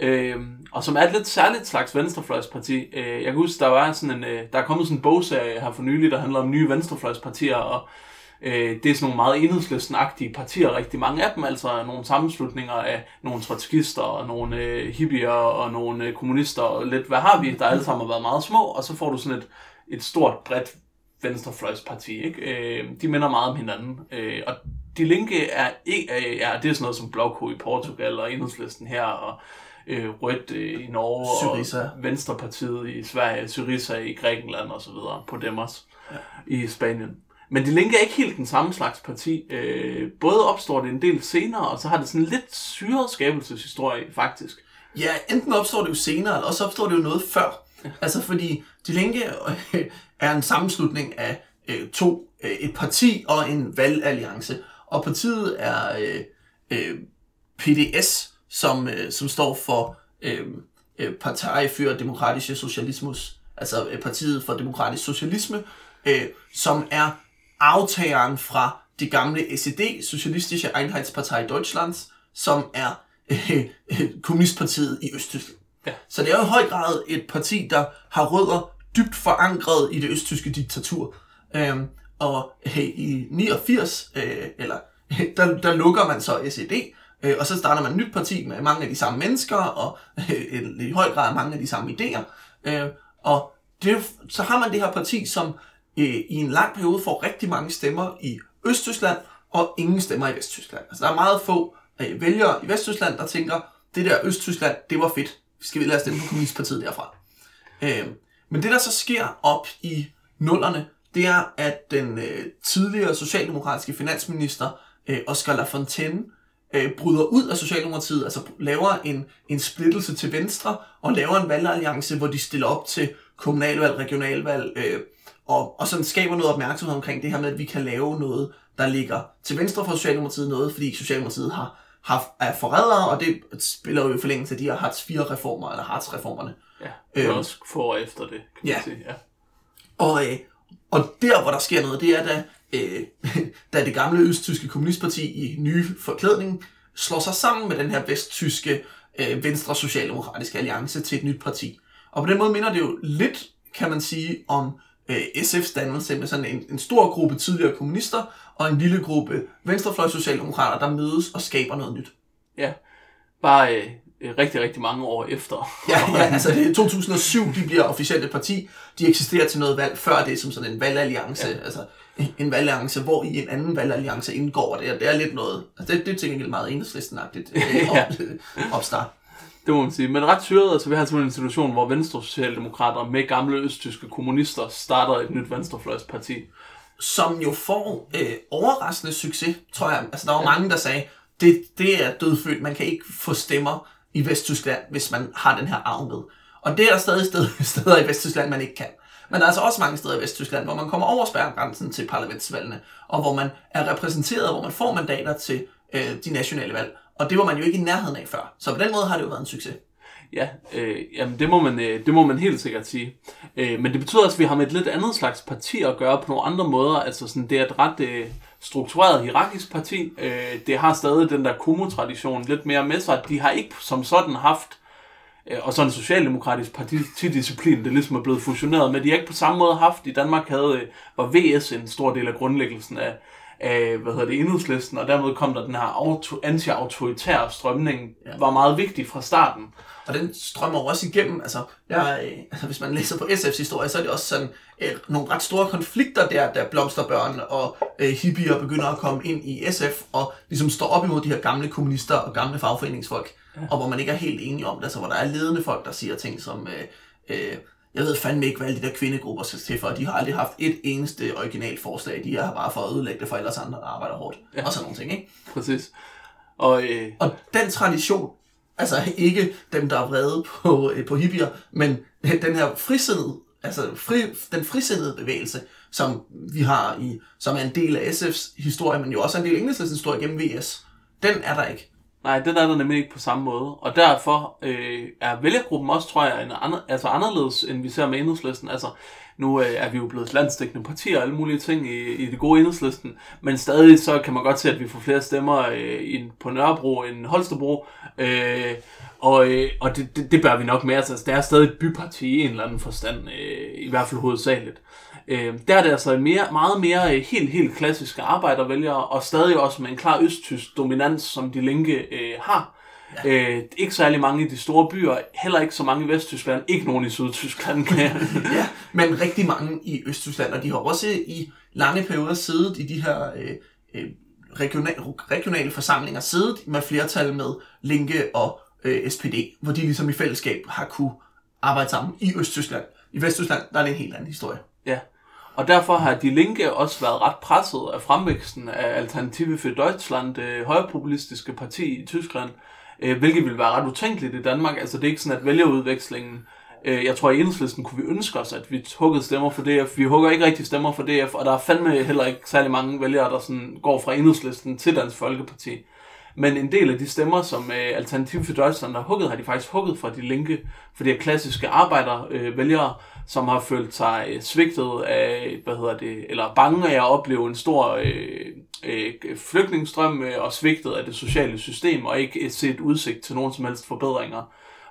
Øh, og som er et lidt særligt slags venstrefløjsparti. Øh, jeg kan huske, der var sådan en, øh, der er kommet sådan en bogserie her for nylig, der handler om nye venstrefløjspartier, og øh, det er sådan nogle meget enhedslistenagtige partier, rigtig mange af dem, altså nogle sammenslutninger af nogle trotskister og nogle øh, hippier og nogle øh, kommunister og lidt, hvad har vi, der alle sammen har været meget små, og så får du sådan et, et stort, bredt venstrefløjsparti, ikke? Øh, de minder meget om hinanden, øh, og de linke er, ja, det er sådan noget som Blokko i Portugal og enhedslisten her, og øh, Rødt øh, i Norge, Syriza. og Venstrepartiet i Sverige, Syriza i Grækenland og så videre, Podemos ja. i Spanien. Men de linke er ikke helt den samme slags parti. Øh, både opstår det en del senere, og så har det sådan lidt syret skabelseshistorie, faktisk. Ja, enten opstår det jo senere, eller også opstår det jo noget før. Altså fordi De Linke øh, er en sammenslutning af øh, to, øh, et parti og en valgalliance. Og partiet er øh, øh, PDS, som, øh, som står for øh, øh, Partei für Demokratische Socialismus, altså øh, partiet for demokratisk socialisme, øh, som er aftageren fra det gamle SED, Socialistische Einheitspartei Deutschlands, som er øh, øh, kommunistpartiet i Østtyskland. Ja. Så det er jo i høj grad et parti, der har rødder dybt forankret i det østtyske diktatur. Øhm, og øh, i 89, øh, eller der, der lukker man så SED, øh, og så starter man et nyt parti med mange af de samme mennesker, og øh, i høj grad mange af de samme idéer. Øh, og det, så har man det her parti, som øh, i en lang periode får rigtig mange stemmer i Østtyskland, og ingen stemmer i Vesttyskland. Altså der er meget få øh, vælgere i Vesttyskland, der tænker, det der Østtyskland, det var fedt. Skal vi lade os stemme på kommunistpartiet derfra? Øh, men det, der så sker op i nullerne, det er, at den øh, tidligere socialdemokratiske finansminister, øh, Oscar Lafontaine, øh, bryder ud af Socialdemokratiet, altså laver en, en splittelse til venstre, og laver en valgalliance, hvor de stiller op til kommunalvalg, regionalvalg, øh, og, og sådan skaber noget opmærksomhed omkring det her med, at vi kan lave noget, der ligger til venstre for Socialdemokratiet noget, fordi Socialdemokratiet har haft er forrædere, og det spiller jo i forlængelse af de her Hartz 4-reformer, eller Hartz-reformerne. Ja, er Øhm. også få år efter det, kan man Ja. sige. Ja. Og, øh, og der, hvor der sker noget, det er, da, øh, da det gamle østtyske kommunistparti i nye forklædning slår sig sammen med den her vesttyske øh, venstre socialdemokratiske alliance til et nyt parti. Og på den måde minder det jo lidt, kan man sige, om øh, SF's dannelse med sådan en, en stor gruppe tidligere kommunister og en lille gruppe venstrefløjs socialdemokrater, der mødes og skaber noget nyt. Ja, bare øh, øh, rigtig, rigtig mange år efter. Ja, ja, altså det er 2007, de bliver officielt et parti. De eksisterer til noget valg før det som sådan en valgalliance. Ja. Altså en valgalliance, hvor i en anden valgalliance indgår. Det er, det er lidt noget, altså det, det er til gengæld meget enhedslistenagtigt Ja. op, opstart. Det må man sige. Men ret syret, altså vi har simpelthen en situation, hvor Venstre Socialdemokrater med gamle østtyske kommunister starter et nyt venstrefløjsparti. som jo får øh, overraskende succes, tror jeg. Altså, der var ja. mange, der sagde, det, det er dødfødt, man kan ikke få stemmer i Vesttyskland, hvis man har den her arv med. Og det er der stadig steder, steder i Vesttyskland, man ikke kan. Men der er altså også mange steder i Vesttyskland, hvor man kommer over spærregrænsen til parlamentsvalgene, og hvor man er repræsenteret, hvor man får mandater til øh, de nationale valg. Og det var man jo ikke i nærheden af før. Så på den måde har det jo været en succes. Ja, øh, jamen det må, man, øh, det må man helt sikkert sige. Øh, men det betyder også, at vi har med et lidt andet slags parti at gøre på nogle andre måder. Altså sådan, det er et ret øh, struktureret hierarkisk parti. Øh, det har stadig den der komo-tradition lidt mere med sig. De har ikke som sådan haft øh, og sådan en socialdemokratisk partidisciplin, det ligesom er blevet fusioneret med. De har ikke på samme måde haft. I Danmark havde, øh, var VS en stor del af grundlæggelsen af, af hvad hedder det, enhedslisten, og dermed kom der den her auto, anti-autoritære strømning, ja. var meget vigtig fra starten. Og den strømmer jo også igennem, altså, jeg, øh, altså hvis man læser på SF's historie, så er det også sådan øh, nogle ret store konflikter der, da blomsterbørn og øh, hippier begynder at komme ind i SF, og ligesom står op imod de her gamle kommunister og gamle fagforeningsfolk, ja. og hvor man ikke er helt enige om det, altså hvor der er ledende folk, der siger ting som, øh, øh, jeg ved fandme ikke, hvad alle de der kvindegrupper skal til for, de har aldrig haft et eneste originalt forslag, de her bare for at ødelægge det for ellers andre, der arbejder hårdt, ja. og sådan nogle ting, ikke? Præcis. Og, øh, Og den tradition, altså ikke dem, der er vrede på, øh, på hippier, men den her frisindede, altså fri, den frisindede bevægelse, som vi har i, som er en del af SF's historie, men jo også en del af Enhedslistens historie gennem VS, den er der ikke. Nej, den er der nemlig ikke på samme måde. Og derfor øh, er vælgergruppen også, tror jeg, en andre, altså anderledes, end vi ser med enhedslisten. Altså, nu øh, er vi jo blevet landstækkende partier og alle mulige ting i, i det gode enhedslisten, men stadig så kan man godt se, at vi får flere stemmer øh, i, på Nørrebro end Holstebro. Øh, og øh, og det, det, det bør vi nok med. Altså, det er stadig et byparti i en eller anden forstand, øh, i hvert fald hovedsageligt. Øh, der er det altså mere, meget mere øh, helt, helt klassiske arbejdervælgere, og stadig også med en klar østtysk dominans, som de linke øh, har. Ja. Øh, ikke særlig mange i de store byer, heller ikke så mange i Vesttyskland, ikke nogen i Sydtyskland. Kan jeg. ja, men rigtig mange i Østtyskland, og de har også i lange perioder siddet i de her øh, øh, regional, regionale forsamlinger, siddet med flertal med Linke og øh, SPD, hvor de ligesom i fællesskab har kunne arbejde sammen i Østtyskland. I Vesttyskland, der er det en helt anden historie. Ja, og derfor har De Linke også været ret presset af fremvæksten af Alternative für Deutschland, det højrepopulistiske parti i Tyskland, øh, hvilket ville være ret utænkeligt i Danmark. Altså det er ikke sådan, at vælgerudvekslingen, øh, jeg tror i enhedslisten kunne vi ønske os, at vi huggede stemmer for DF. Vi hugger ikke rigtig stemmer for DF, og der er fandme heller ikke særlig mange vælgere, der sådan går fra enhedslisten til Dansk Folkeparti. Men en del af de stemmer, som øh, Alternativ for Deutschland har hugget, har de faktisk hugget fra de linke, for det er klassiske arbejdervælgere, øh, vælgere, som har følt sig øh, svigtet af, hvad hedder det, eller bange af at opleve en stor øh, øh, flygtningsstrøm øh, og svigtet af det sociale system, og ikke øh, set udsigt til nogen som helst forbedringer,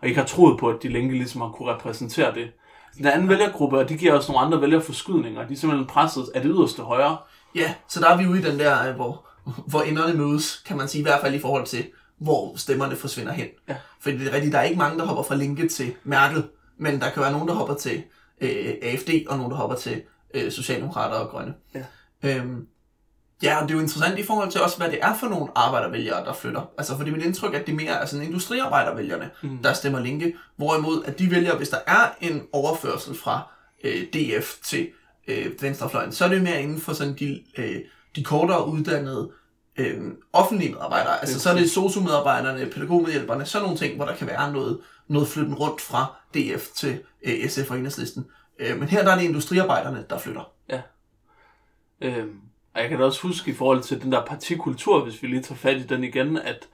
og ikke har troet på, at de linke ligesom har kunne repræsentere det. Den anden vælgergruppe, og de giver også nogle andre vælgerforskydninger, de er simpelthen presset af det yderste højre. Ja, så der er vi ude i den der, øh, hvor, hvor enderne mødes, kan man sige, i hvert fald i forhold til, hvor stemmerne forsvinder hen. Ja. Fordi det er rigtigt, der er ikke mange, der hopper fra Linke til Merkel, men der kan være nogen, der hopper til øh, AFD, og nogen, der hopper til øh, Socialdemokrater og Grønne. Ja. Øhm, ja, og det er jo interessant i forhold til også, hvad det er for nogle arbejdervælgere, der flytter. Altså, fordi mit indtryk er, at det mere er sådan industriarbejdervælgerne, mm. der stemmer Linke, hvorimod at de vælger, hvis der er en overførsel fra øh, DF til øh, venstrefløjen, så er det mere inden for sådan de, øh, de kortere uddannede øh, offentlige medarbejdere. Altså, så er det sosu-medarbejderne, pædagogmedhjælperne, sådan nogle ting, hvor der kan være noget, noget flytten rundt fra DF til øh, SF og Enhedslisten. Øh, men her der er det industriarbejderne, der flytter. Ja. Øhm, og jeg kan da også huske i forhold til den der partikultur, hvis vi lige tager fat i den igen, at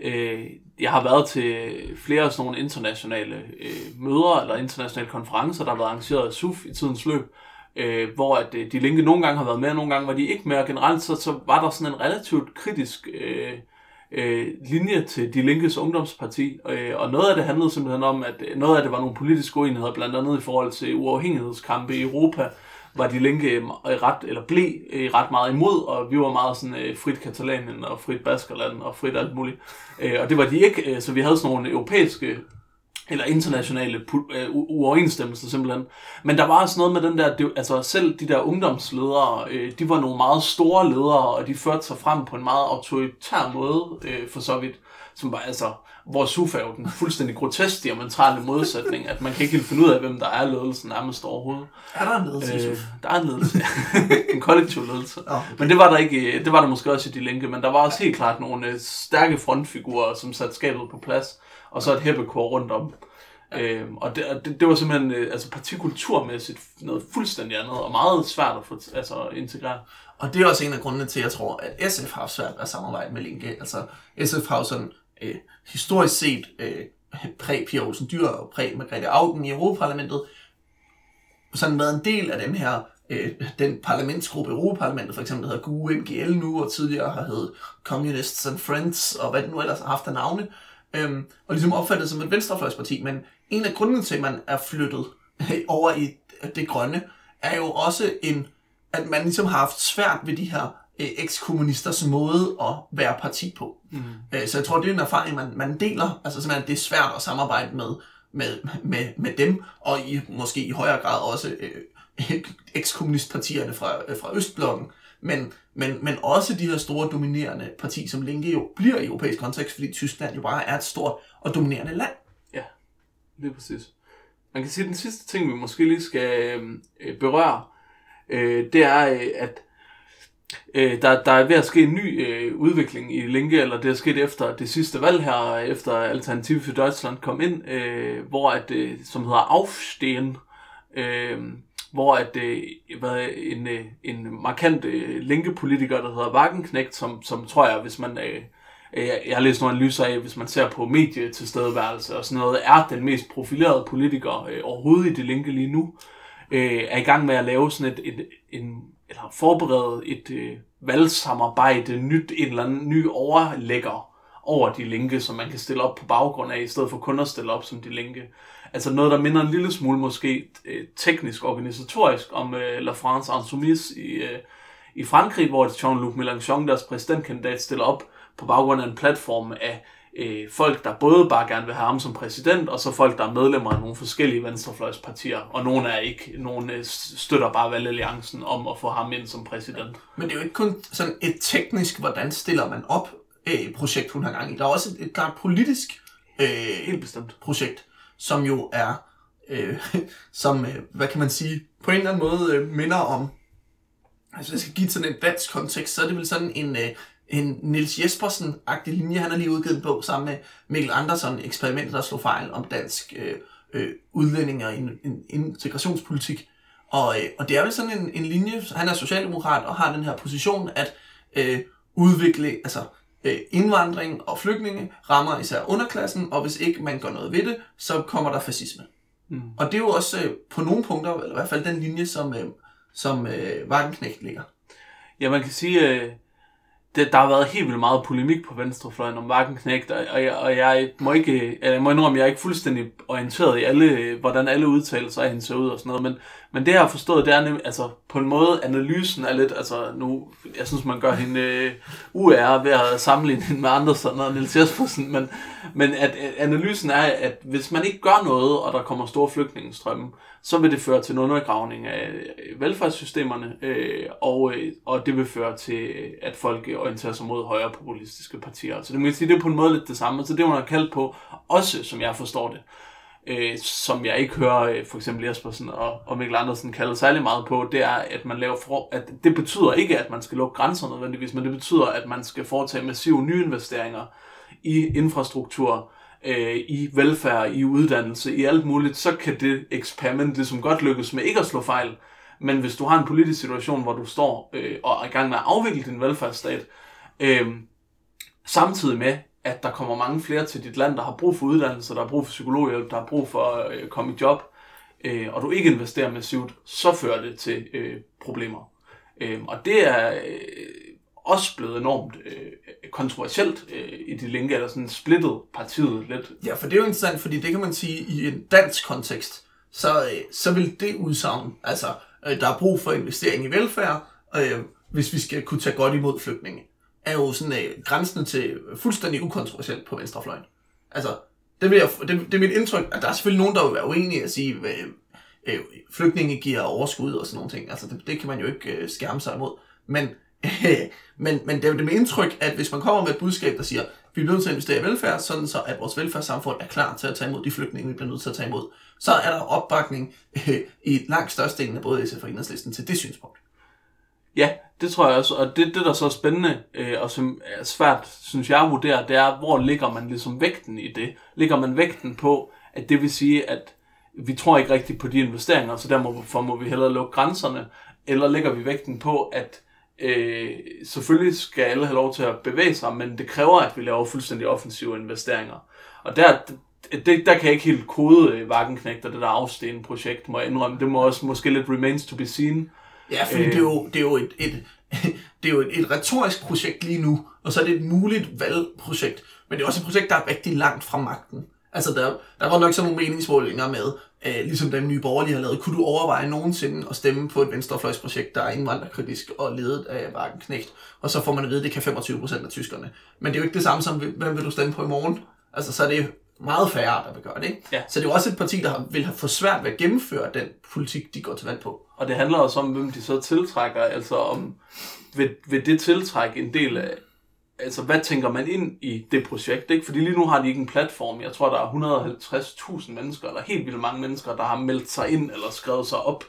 øh, jeg har været til flere sådan nogle internationale øh, møder eller internationale konferencer, der har været arrangeret af SUF i tidens løb, øh, hvor at øh, de linke nogle gange har været med, og nogle gange var de ikke med, og generelt så, så var der sådan en relativt kritisk øh, øh, linje til de linkes ungdomsparti, øh, og noget af det handlede simpelthen om, at øh, noget af det var nogle politiske uenigheder, blandt andet i forhold til uafhængighedskampe i Europa, var de Linke øh, ret, eller blev øh, ret meget imod, og vi var meget sådan øh, frit Katalanien og frit Baskerland og frit alt muligt. Øh, og det var de ikke, øh, så vi havde sådan nogle europæiske eller internationale pu- øh, uoverensstemmelser simpelthen. Men der var også noget med den der, det, altså selv de der ungdomsledere, øh, de var nogle meget store ledere, og de førte sig frem på en meget autoritær måde, øh, for så vidt, som var altså, hvor Sufa er jo den fuldstændig grotesk diametrale modsætning, at man kan ikke helt finde ud af, hvem der er ledelsen nærmest overhovedet. Er der en ledelse, Øh, der er en ledelse, en kollektiv ledelse. okay. Men det var der ikke, det var der måske også i de linke, men der var også helt klart nogle øh, stærke frontfigurer, som satte skabet på plads, og så et hæppekor rundt om. Øhm, og det, det, det var simpelthen øh, altså partikulturmæssigt noget fuldstændig andet, og meget svært at få altså, integrere. Og det er også en af grundene til, at jeg tror, at SF har haft svært at samarbejde med Linke. Altså, SF har jo sådan øh, historisk set øh, præg Pia Olsen Dyr og præg Margrethe Augen i Europaparlamentet sådan været en del af den her øh, den parlamentsgruppe Europaparlamentet, for eksempel, der hedder GUE MGL nu, og tidligere har heddet Communists and Friends, og hvad det nu ellers har haft af navne, øhm, og ligesom opfattet som et venstrefløjsparti. Men en af grundene til, at man er flyttet øh, over i det grønne, er jo også en, at man ligesom har haft svært ved de her ekskommunisters måde at være parti på. Mm. Øh, så jeg tror, det er en erfaring, man, man deler. Altså simpelthen, det er svært at samarbejde med, med, med, med dem, og i, måske i højere grad også øh, ekskommunistpartierne fra, øh, fra Østblokken. Men, men, men også de her store dominerende parti, som Linke jo bliver i europæisk kontekst, fordi Tyskland jo bare er et stort og dominerende land. Ja, lige præcis. Man kan sige, at den sidste ting, vi måske lige skal øh, berøre, øh, det er, øh, at øh, der, der er ved at ske en ny øh, udvikling i Linke, eller det er sket efter det sidste valg her, efter Alternativ for Deutschland kom ind, øh, hvor at, øh, som hedder Aufstehen, øh, hvor at, øh, hvad, en, øh, en markant øh, linkepolitiker, der hedder Wagenknecht, som, som tror jeg, hvis man... Øh, øh, jeg, jeg har læst nogle analyser af, hvis man ser på medietilstedeværelse og sådan noget, er den mest profilerede politiker øh, overhovedet i det linke lige nu, øh, er i gang med at lave sådan et, et en, eller forberede et øh, valgsamarbejde, nyt, en eller anden ny overlægger over de linke, som man kan stille op på baggrund af, i stedet for kun at stille op som de linke. Altså noget, der minder en lille smule måske øh, teknisk, organisatorisk om øh, La France Insoumise i, øh, i Frankrig, hvor Jean-Luc Mélenchon, deres præsidentkandidat, stiller op på baggrund af en platform af øh, folk, der både bare gerne vil have ham som præsident, og så folk, der er medlemmer af nogle forskellige venstrefløjspartier, og nogle er ikke, nogle øh, støtter bare valgalliancen om at få ham ind som præsident. Men det er jo ikke kun sådan et teknisk, hvordan stiller man op øh, projekt, hun har gang i. Der er også et, et klart politisk øh, Helt bestemt. projekt, som jo er, øh, som, øh, hvad kan man sige, på en eller anden måde øh, minder om, altså jeg skal give sådan en dansk kontekst, så er det vel sådan en, øh, en Nils Jespersen-agtig linje. Han har lige udgivet en bog sammen med Mikkel Andersen, eksperimenter, der slog fejl om dansk øh, øh, udlænding og in, in, integrationspolitik. Og, øh, og det er vel sådan en, en linje, han er socialdemokrat og har den her position, at øh, udvikle, altså øh, indvandring og flygtninge rammer især underklassen, og hvis ikke man gør noget ved det, så kommer der fascisme. Mm. Og det er jo også øh, på nogle punkter, eller i hvert fald den linje, som, øh, som øh, Wagenknecht ligger. Ja, man kan sige, øh, det, der har været helt vildt meget polemik på venstrefløjen om Wagenknecht, og, og, jeg, og jeg må ikke, jeg må indrømme, jeg er ikke fuldstændig orienteret i alle, hvordan alle udtalelser af hende ser ud og sådan noget, men, men det jeg har forstået, det er nemlig, altså på en måde, analysen er lidt, altså nu, jeg synes man gør hende øh, uære ved at sammenligne hende med andre sådan noget, Niels Jespersen, men, men at, at analysen er, at hvis man ikke gør noget, og der kommer store flygtningestrømme, så vil det føre til en undergravning af øh, velfærdssystemerne, øh, og, øh, og det vil føre til, at folk orienterer sig mod højre populistiske partier. Så det, man sige, det er på en måde lidt det samme. Så det, hun har kaldt på, også som jeg forstår det, øh, som jeg ikke hører øh, for eksempel Jespersen og, og Mikkel Andersen kalde særlig meget på, det er, at man laver for, at det betyder ikke, at man skal lukke grænser nødvendigvis, men det betyder, at man skal foretage massive nye investeringer i infrastruktur, øh, i velfærd, i uddannelse, i alt muligt, så kan det eksperiment ligesom godt lykkes med ikke at slå fejl. Men hvis du har en politisk situation, hvor du står øh, og er i gang med at afvikle din velfærdsstat, øh, samtidig med, at der kommer mange flere til dit land, der har brug for uddannelse, der har brug for psykologhjælp, der har brug for øh, at øh, komme i job, øh, og du ikke investerer massivt, så fører det til øh, problemer. Øh, og det er øh, også blevet enormt øh, kontroversielt øh, i de linke, eller sådan splittet partiet lidt. Ja, for det er jo interessant, fordi det kan man sige i en dansk kontekst, så, øh, så vil det udsagn, altså øh, der er brug for investering i velfærd, øh, hvis vi skal kunne tage godt imod flygtninge, er jo sådan øh, grænsen til fuldstændig ukontroversielt på venstrefløjen. Altså, det, vil jeg, det, det er mit indtryk, at der er selvfølgelig nogen, der vil være uenige at sige, at øh, flygtninge giver overskud og sådan nogle ting. Altså, det, det kan man jo ikke øh, skærme sig imod. Men, øh, men, men det er jo det indtryk, at hvis man kommer med et budskab, der siger, vi bliver nødt til at investere i velfærd, sådan så at vores velfærdssamfund er klar til at tage imod de flygtninge, vi bliver nødt til at tage imod, så er der opbakning øh, i langt størstedelen af både SF og Enhedslisten til det synspunkt. Ja, det tror jeg også, og det, det der så er spændende, øh, og som er svært, synes jeg, at vurdere, det er, hvor ligger man ligesom vægten i det? Ligger man vægten på, at det vil sige, at vi tror ikke rigtigt på de investeringer, så derfor må vi hellere lukke grænserne, eller lægger vi vægten på, at øh, selvfølgelig skal alle have lov til at bevæge sig, men det kræver, at vi laver fuldstændig offensive investeringer. Og der, det, der kan jeg ikke helt kode øh, Vagenknægt og det der afsten projekt, må jeg indrømme. Det må også måske lidt remains to be seen. Ja, fordi øh, det er jo, det er jo et, et, det er jo et, et retorisk projekt lige nu, og så er det et muligt valgprojekt. Men det er også et projekt, der er rigtig langt fra magten. Altså, der, der var nok sådan nogle meningsmålinger med, øh, ligesom dem nye borgerlige har lavet. Kunne du overveje nogensinde at stemme på et venstrefløjsprojekt, der er indvandrerkritisk og ledet af Wagenknecht? Og så får man at vide, at det kan 25 procent af tyskerne. Men det er jo ikke det samme som, hvem vil du stemme på i morgen? Altså, så er det meget færre, der vil gøre det. Ikke? Ja. Så det er jo også et parti, der vil have for svært ved at gennemføre den politik, de går til valg på. Og det handler også om, hvem de så tiltrækker. Altså om, vil, vil det tiltrække en del af, altså hvad tænker man ind i det projekt? Ikke? Fordi lige nu har de ikke en platform. Jeg tror, der er 150.000 mennesker, eller helt vildt mange mennesker, der har meldt sig ind eller skrevet sig op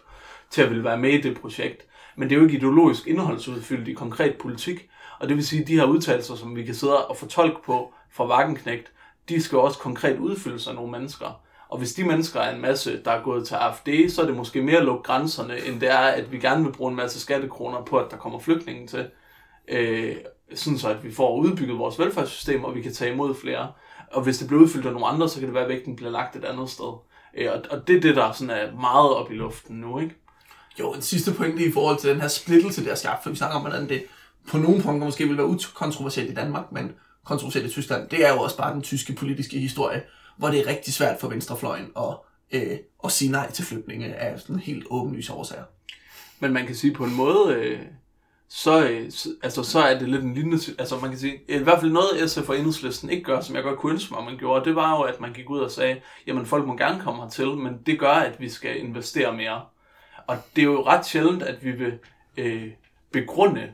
til at ville være med i det projekt. Men det er jo ikke ideologisk indholdsudfyldt i konkret politik. Og det vil sige, at de her udtalelser, som vi kan sidde og fortolke på fra Wagenknecht, de skal også konkret udfyldes af nogle mennesker. Og hvis de mennesker er en masse, der er gået til AFD, så er det måske mere at lukke grænserne, end det er, at vi gerne vil bruge en masse skattekroner på, at der kommer flygtninge til. Øh, sådan så, at vi får udbygget vores velfærdssystem, og vi kan tage imod flere. Og hvis det bliver udfyldt af nogle andre, så kan det være, at vægten bliver lagt et andet sted. Øh, og, og det er det, der sådan er meget op i luften nu, ikke? Jo, en sidste pointe i forhold til den her splittelse, der er skabt, for vi snakker om, hvordan det på nogle punkter måske vil være ukontroversielt i Danmark, men kontroversielt i Tyskland, det er jo også bare den tyske politiske historie, hvor det er rigtig svært for venstrefløjen at, øh, at sige nej til flygtninge af sådan helt åbenlyse årsager. Men man kan sige på en måde, øh, så, øh, altså, så er det lidt en lignende... Altså man kan sige, i hvert fald noget SF og Enhedslisten ikke gør, som jeg godt kunne ønske mig, man gjorde, det var jo, at man gik ud og sagde, jamen folk må gerne komme hertil, men det gør, at vi skal investere mere. Og det er jo ret sjældent, at vi vil øh, begrunde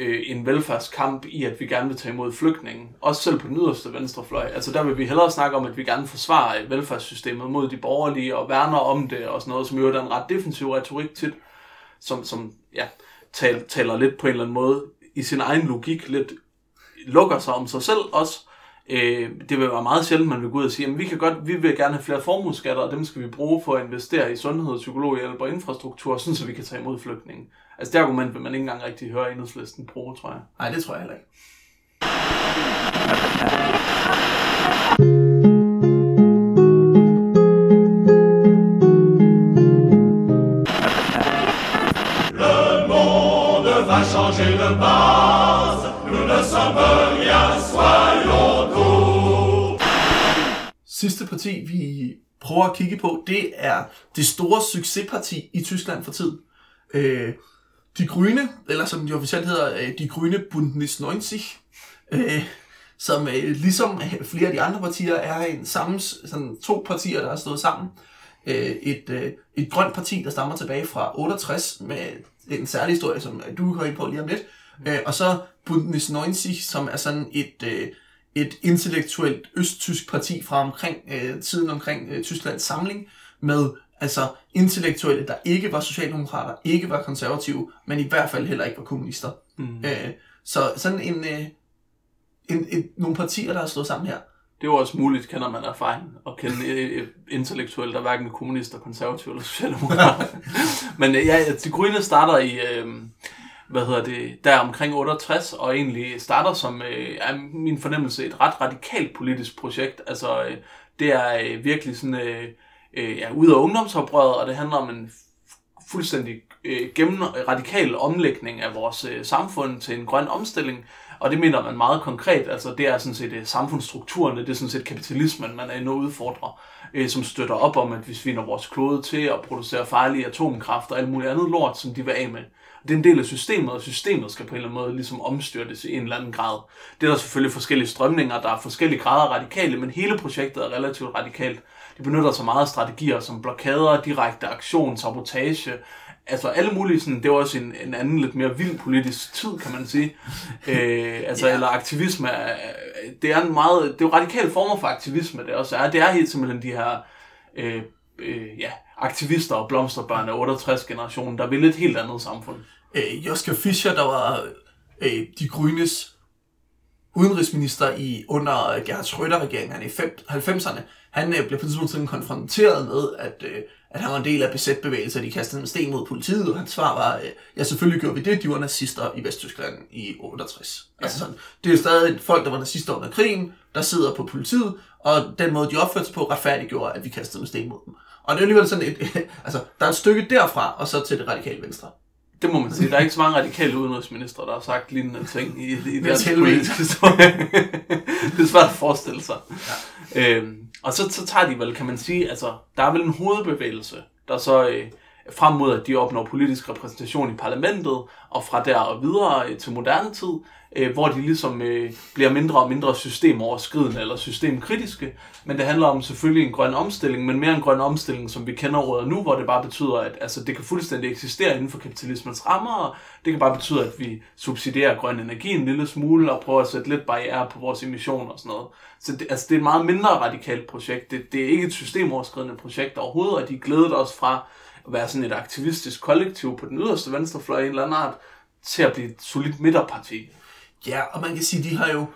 øh, en velfærdskamp i, at vi gerne vil tage imod flygtninge. Også selv på den yderste venstrefløj. Altså der vil vi hellere snakke om, at vi gerne forsvarer velfærdssystemet mod de borgerlige og værner om det og sådan noget, som jo er en ret defensiv retorik tit, som, som ja, tal, taler lidt på en eller anden måde i sin egen logik lidt lukker sig om sig selv også. Øh, det vil være meget sjældent, man vil gå ud og sige, at vi, kan godt, vi vil gerne have flere formueskatter, og dem skal vi bruge for at investere i sundhed, psykologhjælp og infrastruktur, sådan så vi kan tage imod flygtninge. Altså det argument vil man ikke engang rigtig høre enhedslisten bruge, tror jeg. Nej, det tror jeg heller ikke. Le monde va changer de base, nous ne sommes rien, soyons tous. Sidste parti, vi prøver at kigge på, det er det store succesparti i Tyskland for tid. Øh, de Grüne, eller som de officielt hedder, øh, De Grüne Bündnis 90, øh, som øh, ligesom flere af de andre partier er en samme, sådan to partier, der har stået sammen. Øh, et, øh, et grønt parti, der stammer tilbage fra 68, med en særlig historie, som øh, du kan ind på lige om lidt. Øh, og så Bündnis 90, som er sådan et, øh, et intellektuelt østtysk parti fra omkring øh, tiden omkring øh, Tysklands samling, med altså intellektuelle, der ikke var socialdemokrater, ikke var konservative, men i hvert fald heller ikke var kommunister. Mm. Øh, så sådan en, øh, en, en, nogle partier, der har stået sammen her. Det er jo også muligt, kender man erfaring, at kende intellektuelle, der hverken er kommunister, konservative eller socialdemokrater. Men øh, ja, de grønne starter i, øh, hvad hedder det, der omkring 68, og egentlig starter som, øh, er min fornemmelse, et ret radikalt politisk projekt. Altså, øh, det er øh, virkelig sådan, øh, øh, ja, ud af ungdomsoprøret, og det handler om en fuldstændig øh, gennem radikal omlægning af vores øh, samfund til en grøn omstilling, og det mener man meget konkret, altså det er sådan set øh, samfundsstrukturerne, det er sådan set kapitalismen, man er inde og udfordrer, øh, som støtter op om, at vi svinder vores klode til at producere farlige atomkraft og alt muligt andet lort, som de vil af med. Det er en del af systemet, og systemet skal på en eller anden måde ligesom omstyrtes i en eller anden grad. Det er der selvfølgelig forskellige strømninger, der er forskellige grader radikale, men hele projektet er relativt radikalt. De benytter sig meget af strategier som blokader, direkte aktion, sabotage, altså alle mulige sådan, det var også en, en anden lidt mere vild politisk tid, kan man sige. øh, altså, Ja. eller aktivisme, det er en meget, det er jo radikale former for aktivisme, det også er. Det er helt simpelthen de her, øh, øh, ja, aktivister og blomsterbørn af 68-generationen, der vil et helt andet samfund. øh, Joschka Fischer, der var øh, de grønnes udenrigsminister i under Gerhard Schröder-regeringerne i fem- 90'erne, han øh, blev på et tidspunkt sådan konfronteret med, at, øh, at han var en del af besætbevægelser, de kastede en sten mod politiet, og hans svar var, øh, ja, selvfølgelig gjorde vi det, de var nazister i Vesttyskland i 68. Ja. Altså sådan, det er stadig folk, der var nazister under krigen, der sidder på politiet, og den måde, de opførte sig på, retfærdiggjorde, at vi kastede en sten mod dem. Og det er alligevel sådan et, altså, der er et stykke derfra, og så til det radikale venstre. Det må man sige. Der er ikke så mange radikale udenrigsminister, der har sagt lignende ting i, i dansk Helveg. politisk historie. det er svært at forestille sig. Ja. Øhm, og så, så tager de vel, kan man sige, altså, der er vel en hovedbevægelse, der så øh, frem mod, at de opnår politisk repræsentation i parlamentet, og fra der og videre øh, til moderne tid, øh, hvor de ligesom øh, bliver mindre og mindre systemoverskridende eller systemkritiske. Men det handler om selvfølgelig en grøn omstilling, men mere en grøn omstilling, som vi kender råder nu, hvor det bare betyder, at altså, det kan fuldstændig eksistere inden for kapitalismens rammer, og det kan bare betyde, at vi subsidierer grøn energi en lille smule, og prøver at sætte lidt barriere på vores emissioner og sådan noget. Så det, altså, det er et meget mindre radikalt projekt. Det, det er ikke et systemoverskridende projekt overhovedet, og de glæder os fra at være sådan et aktivistisk kollektiv på den yderste venstrefløj i en eller anden art, til at blive et solidt midterparti. Ja, og man kan sige, de har jo,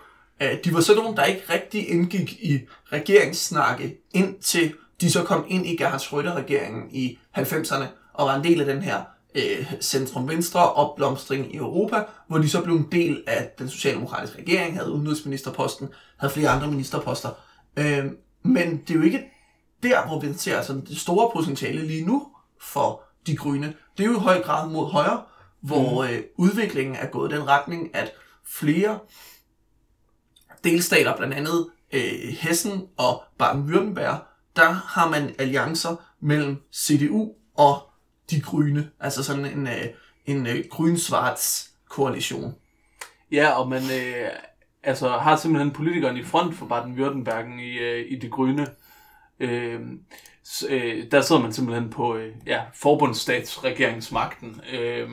øh, de var sådan nogle, der ikke rigtig indgik i regeringssnakke, indtil de så kom ind i Gerhard Schröder-regeringen i 90'erne, og var en del af den her øh, centrum-venstre opblomstring i Europa, hvor de så blev en del af den socialdemokratiske regering, havde udenrigsministerposten, havde flere andre ministerposter. Øh, men det er jo ikke der, hvor vi ser sådan det store potentiale lige nu for de grønne. Det er jo i høj grad mod højre, hvor øh, udviklingen er gået i den retning, at flere delstater, blandt andet øh, Hessen og Baden-Württemberg, der har man alliancer mellem CDU og de grønne. Altså sådan en, øh, en øh, grøn-svarts koalition. Ja, og man øh, altså, har simpelthen politikeren i front for Baden-Württemberg i, øh, i det grønne. Øh, øh, der sidder man simpelthen på øh, ja, forbundsstatsregeringsmagten øh,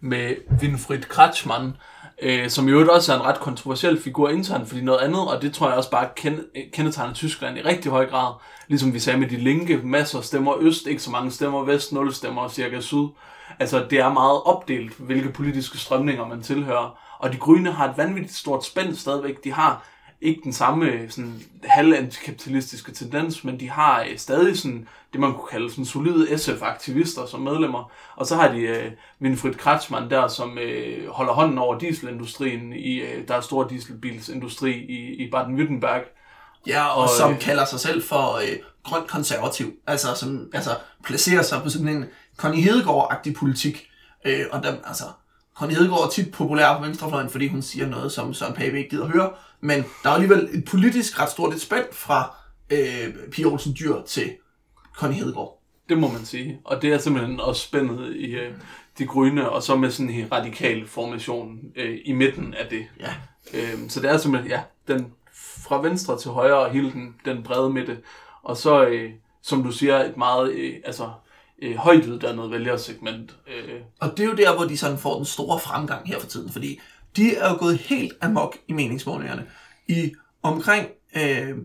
med Winfried Kretschmann, øh, som i øvrigt også er en ret kontroversiel figur internt, fordi noget andet, og det tror jeg også bare kendetegner Tyskland i rigtig høj grad, ligesom vi sagde med de linke, masser af stemmer øst, ikke så mange stemmer vest, nul stemmer cirka syd. Altså, det er meget opdelt, hvilke politiske strømninger man tilhører. Og de grønne har et vanvittigt stort spænd stadigvæk. De har ikke den samme sådan, halvantikapitalistiske tendens, men de har øh, stadig sådan, det, man kunne kalde sådan, solide SF-aktivister som medlemmer. Og så har de øh, Winfried Kretschmann der, som øh, holder hånden over dieselindustrien. I, øh, der er stor dieselbilsindustri i, i Baden-Württemberg. Ja, og, Og, som øh, kalder sig selv for øh, grøn konservativ. Altså, som altså, placerer sig på sådan en Connie Hedegaard-agtig politik. Øh, og der, altså, Connie Hedegaard er tit populær på venstrefløjen, fordi hun siger noget, som Søren Pape ikke gider høre. Men der er alligevel et politisk ret stort et spænd fra øh, Pia Olsen Dyr til Connie Hedegaard. Det må man sige. Og det er simpelthen også spændet i øh, de grønne, og så med sådan en radikal formation øh, i midten af det. Ja. Øh, så det er simpelthen, ja, den fra venstre til højre og hele den, den brede midte. Og så, øh, som du siger, et meget øh, altså, øh, højt uddannet vælgersegment. Øh, Og det er jo der, hvor de sådan får den store fremgang her for tiden, fordi de er jo gået helt amok i meningsmålingerne. I omkring, øh,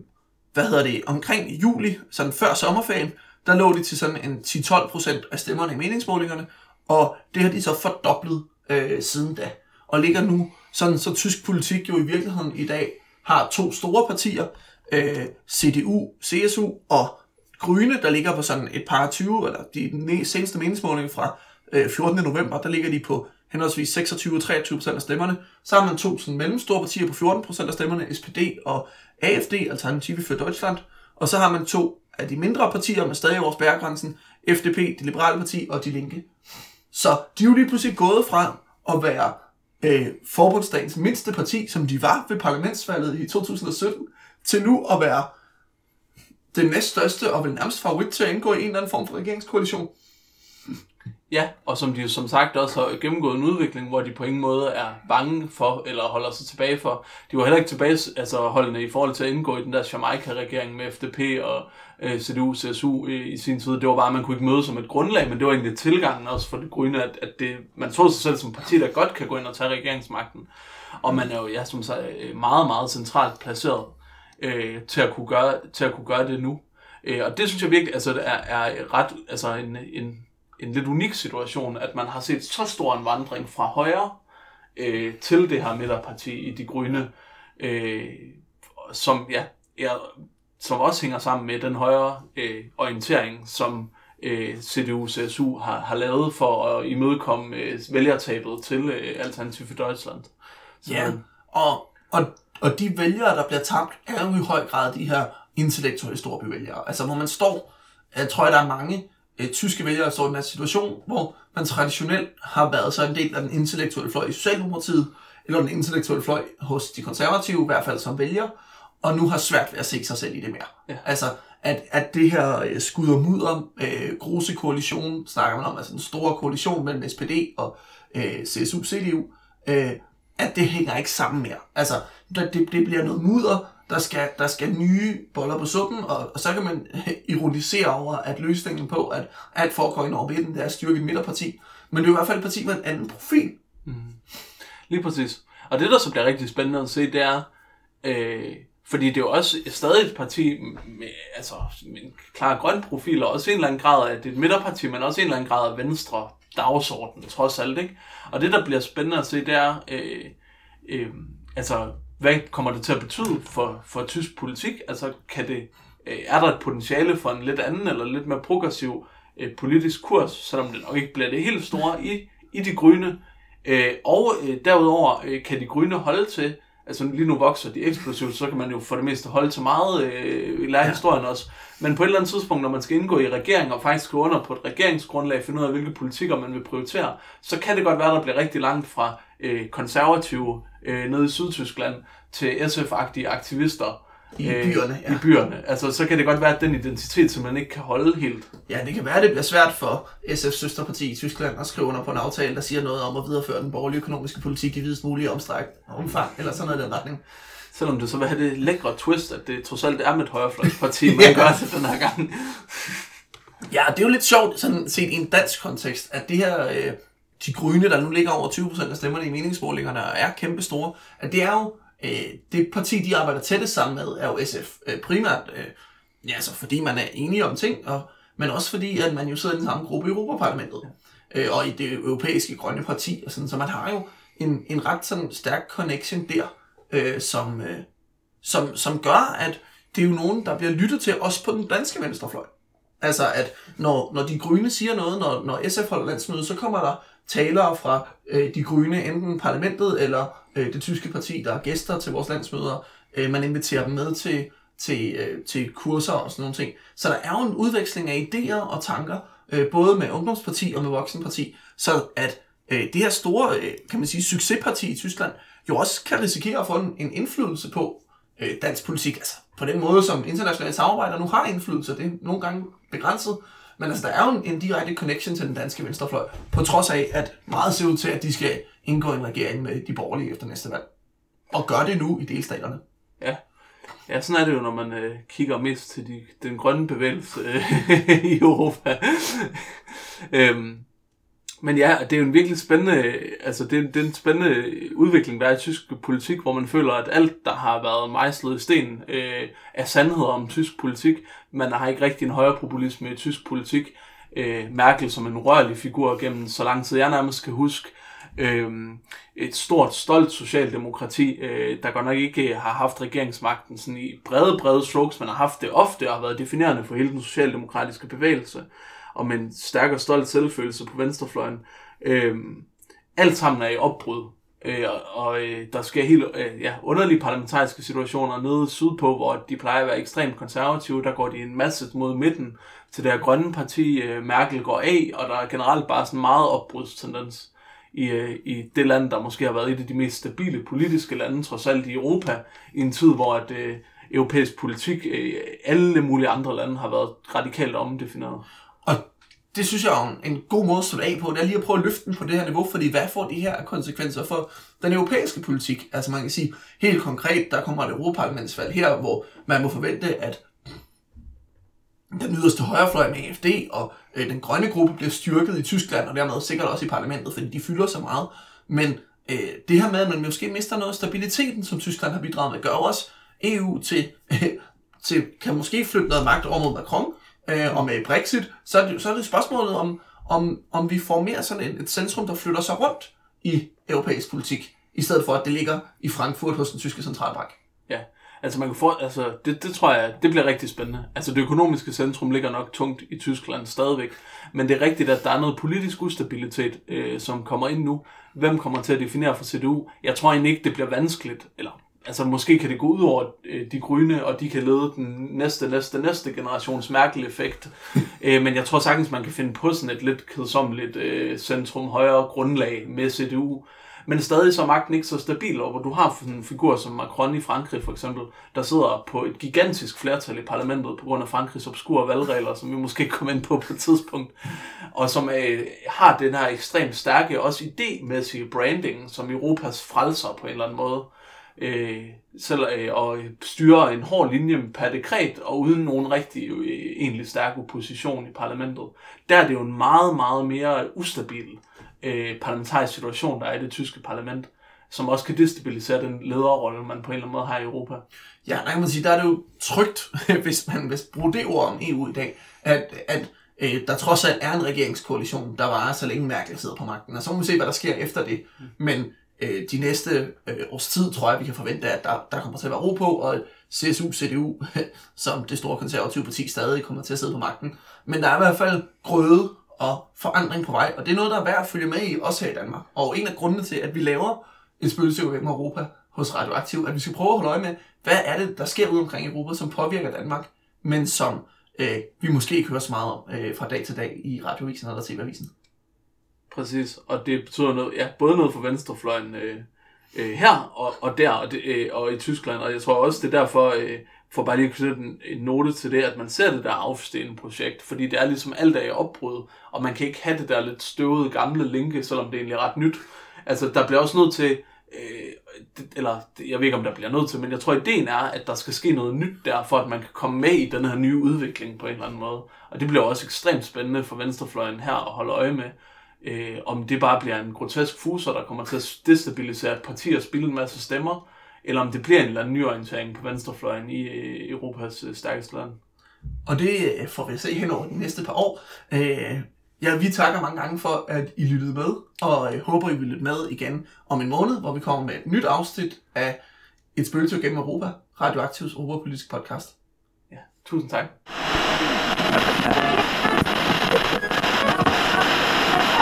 hvad hedder det, omkring juli, sådan før sommerferien, der lå de til sådan en 10-12% af stemmerne i meningsmålingerne, og det har de så fordoblet øh, siden da. Og ligger nu, sådan så tysk politik jo i virkeligheden i dag har to store partier, øh, CDU, CSU og Grønne, der ligger på sådan et par 20, eller de seneste meningsmålinger fra øh, 14. november, der ligger de på henholdsvis 26 og 23 procent af stemmerne. Så har man to sådan mellemstore partier på 14 procent af stemmerne, SPD og AFD, Alternative for Deutschland. Og så har man to af de mindre partier, men stadig over spærregrænsen, FDP, det liberale parti og De Linke. Så de er jo lige pludselig gået fra at være øh, forbundsdagens mindste parti, som de var ved parlamentsvalget i 2017, til nu at være det næststørste og vel nærmest favorit til at indgå i en eller anden form for regeringskoalition. Ja, og som de jo som sagt også har gennemgået en udvikling, hvor de på ingen måde er bange for, eller holder sig tilbage for. De var heller ikke tilbage, altså holdende i forhold til at indgå i den der Jamaica-regering med FDP og øh, CDU, CSU i, i sin tid. Det var bare, at man kunne ikke møde som et grundlag, men det var egentlig tilgangen også for det grønne, at, at det, man så sig selv som parti, der godt kan gå ind og tage regeringsmagten. Og man er jo, ja, som sagt, øh, meget, meget centralt placeret øh, til, at kunne gøre, til at kunne gøre det nu. Øh, og det synes jeg virkelig altså, er, er ret, altså en, en en lidt unik situation, at man har set så stor en vandring fra højre øh, til det her midterparti i De Grønne, øh, som, ja, er, som også hænger sammen med den højre øh, orientering, som øh, CDU-CSU har, har lavet for at imødekomme øh, vælgertabet til øh, Alternativ for Deutschland. Så, ja, og, og, og de vælgere, der bliver tabt, er jo i høj grad de her intellektuelle storbyvælgere. Altså, hvor man står, jeg tror, der er mange, øh, tyske vælgere står i den situation, hvor man traditionelt har været så en del af den intellektuelle fløj i Socialdemokratiet, eller den intellektuelle fløj hos de konservative, i hvert fald som vælger, og nu har svært ved at se sig selv i det mere. Ja. Altså, at, at det her øh, skud og mudder, øh, grose koalition, snakker man om, altså en stor koalition mellem SPD og øh, CSU-CDU, øh, at det hænger ikke sammen mere. Altså, det, det bliver noget mudder, der skal, der skal nye boller på suppen, og, og så kan man ironisere over, at løsningen på, at alt foregår i over midten, det er at styrke et midterparti. Men det er i hvert fald et parti med en anden profil. Mm. Lige præcis. Og det, der så bliver rigtig spændende at se, det er, øh, fordi det er jo også stadig et parti med, altså, med en klar grøn profil, og også en eller anden grad af det er et midterparti, men også en eller anden grad af venstre dagsorden, trods alt. Ikke? Og det, der bliver spændende at se, det er, øh, øh, altså, hvad kommer det til at betyde for, for tysk politik? Altså, kan det, øh, er der et potentiale for en lidt anden eller lidt mere progressiv øh, politisk kurs, selvom det nok ikke bliver det helt store i, i de grønne? Øh, og øh, derudover øh, kan de grønne holde til, altså lige nu vokser de eksplosivt, så kan man jo for det meste holde til meget, øh, lære ja. historien også. Men på et eller andet tidspunkt, når man skal indgå i regering og faktisk gå under på et regeringsgrundlag, finde ud af, hvilke politikker man vil prioritere, så kan det godt være, at der bliver rigtig langt fra øh, konservative øh, nede i Sydtyskland til SF-agtige aktivister i øh, byerne. Ja. I byerne. Altså, så kan det godt være, at den identitet som man ikke kan holde helt. Ja, det kan være, at det bliver svært for SF's søsterparti i Tyskland at skrive under på en aftale, der siger noget om at videreføre den borgerlige økonomiske politik i videst mulige omstræk, omfang, eller sådan noget i den retning. Selvom det så vil have det lækre twist, at det trods alt er med et højrefløjsparti, man ja. gør det den her gang. ja, det er jo lidt sjovt, sådan set i en dansk kontekst, at det her, øh, de grønne, der nu ligger over 20% af stemmerne i meningsmålingerne, er kæmpe store, at det er jo øh, det parti, de arbejder tættest sammen med, er jo SF. Øh, primært, øh, ja, altså fordi man er enige om ting, og, men også fordi, at man jo sidder i den samme gruppe i Europaparlamentet, øh, og i det europæiske grønne parti, og sådan, så man har jo en, en ret sådan stærk connection der, øh, som, øh, som, som gør, at det er jo nogen, der bliver lyttet til, også på den danske venstrefløj. Altså, at når, når de grønne siger noget, når, når SF holder landsmøde, så kommer der talere fra øh, de grønne, enten parlamentet eller øh, det tyske parti, der er gæster til vores landsmøder. Øh, man inviterer dem med til, til, øh, til kurser og sådan nogle ting. Så der er jo en udveksling af idéer og tanker, øh, både med ungdomsparti og med voksenparti, så at øh, det her store, øh, kan man sige, succesparti i Tyskland, jo også kan risikere at få en, en indflydelse på øh, dansk politik. Altså på den måde, som internationale samarbejder nu har indflydelse, det er nogle gange begrænset, men altså, der er jo en, en direkte connection til den danske venstrefløj, på trods af, at meget ser ud til, at de skal indgå en regering med de borgerlige efter næste valg. Og gør det nu i delstaterne. Ja. Ja, sådan er det jo, når man øh, kigger mest til de, den grønne bevægelse øh, i Europa. øhm, men ja, det er jo en virkelig spændende, altså det er, det er en spændende udvikling, der er i tysk politik, hvor man føler, at alt, der har været mejslet i sten, øh, er sandheder om tysk politik. Man har ikke rigtig en højere populisme i tysk politik. Øh, Merkel som en rørlig figur gennem så lang tid, jeg nærmest kan huske. Øh, et stort, stolt socialdemokrati, øh, der godt nok ikke har haft regeringsmagten sådan i brede, brede strokes, men har haft det ofte og har været definerende for hele den socialdemokratiske bevægelse og med en stærk og stolt selvfølelse på venstrefløjen. Øh, alt sammen er i opbrud Øh, og og øh, der sker helt øh, ja, underlige parlamentariske situationer nede sydpå, hvor de plejer at være ekstremt konservative. Der går de en masse mod midten til det her grønne parti. Øh, Merkel går af, og der er generelt bare sådan meget opbrudstendens i, øh, i det land, der måske har været et af de mest stabile politiske lande, trods alt i Europa, i en tid, hvor at, øh, europæisk politik, øh, alle mulige andre lande, har været radikalt omdefineret. Det synes jeg er en- en god måde at slutte af på, det er lige at prøve at løfte den på det her niveau, fordi hvad får de her konsekvenser for den europæiske politik? Altså man kan sige, helt konkret, der kommer et europaparlamentsvalg her, hvor man må forvente, at den yderste højrefløj med AFD og øh, den grønne gruppe bliver styrket i Tyskland, og dermed sikkert også i parlamentet, fordi de fylder så meget. Men øh, det her med, at man måske mister noget af stabiliteten, som Tyskland har bidraget med, gør også EU til, øh, til kan måske flytte noget magt over mod Macron, øh, og med Brexit, så er det, så er det spørgsmålet om, om, om vi får mere sådan et, et centrum, der flytter sig rundt i europæisk politik, i stedet for at det ligger i Frankfurt hos den tyske centralbank. Ja, altså man kan få, altså det, det tror jeg, det bliver rigtig spændende. Altså det økonomiske centrum ligger nok tungt i Tyskland stadigvæk, men det er rigtigt, at der er noget politisk ustabilitet, øh, som kommer ind nu. Hvem kommer til at definere for CDU? Jeg tror egentlig ikke, det bliver vanskeligt, eller altså måske kan det gå ud over øh, de grønne, og de kan lede den næste, næste, næste generations Merkel-effekt. øh, men jeg tror sagtens, man kan finde på sådan et lidt kedsommeligt øh, centrum højere grundlag med CDU. Men stadig så er magten ikke så stabil, og hvor du har en figur som Macron i Frankrig for eksempel, der sidder på et gigantisk flertal i parlamentet på grund af Frankrigs obskure valgregler, som vi måske kommer ind på på et tidspunkt, og som øh, har den her ekstremt stærke, også idémæssige branding, som Europas frelser på en eller anden måde øh, selv øh, og styre en hård linje per dekret, og uden nogen rigtig øh, egentlig stærk opposition i parlamentet. Der er det jo en meget, meget mere ustabil øh, parlamentarisk situation, der er i det tyske parlament, som også kan destabilisere den lederrolle, man på en eller anden måde har i Europa. Ja, der kan man sige, der er det jo trygt, hvis man vil bruge det ord om EU i dag, at, at øh, der trods alt er en regeringskoalition, der varer så længe Merkel sidder på magten. Og så må vi se, hvad der sker efter det. Men øh, de næste øh, års tid, tror jeg, vi kan forvente, at der, der kommer til at være ro på, og CSU, CDU, som det store konservative parti, stadig kommer til at sidde på magten. Men der er i hvert fald grøde og forandring på vej, og det er noget, der er værd at følge med i, også her i Danmark. Og en af grundene til, at vi laver en spøgelse gennem Europa hos Radioaktiv, at vi skal prøve at holde øje med, hvad er det, der sker ude omkring i Europa, som påvirker Danmark, men som øh, vi måske ikke hører så meget om øh, fra dag til dag i Radioavisen eller TV-avisen. Præcis, og det betyder noget, ja, både noget for venstrefløjen øh, øh, her og, og der, og, det, øh, og i Tyskland, og jeg tror også, det er derfor, øh, for bare lige at sætte en, en note til det, at man ser det der afstenende projekt, fordi det er ligesom alt er i opbrud, og man kan ikke have det der lidt støvede gamle linke, selvom det egentlig er ret nyt. Altså, der bliver også nødt til, øh, eller jeg ved ikke, om der bliver nødt til, men jeg tror, ideen er, at der skal ske noget nyt der, for at man kan komme med i den her nye udvikling på en eller anden måde. Og det bliver også ekstremt spændende for venstrefløjen her at holde øje med, øh, om det bare bliver en grotesk fuser, der kommer til at destabilisere et parti og spille en masse stemmer, eller om det bliver en eller anden nyorientering på venstrefløjen i øh, Europas øh, stærkeste land. Og det øh, får vi at se hen over de næste par år. Øh, ja, vi takker mange gange for, at I lyttede med, og øh, håber, I vil lytte med igen om en måned, hvor vi kommer med et nyt afsnit af Et spøgelse gennem Europa, Radioaktivs Europapolitisk podcast. Ja, tusind tak.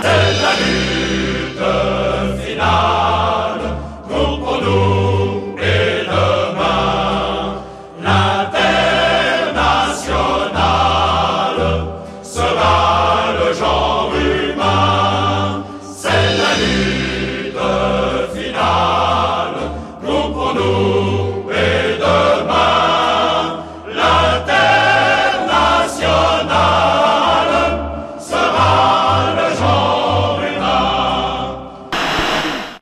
c'est la lutte finale.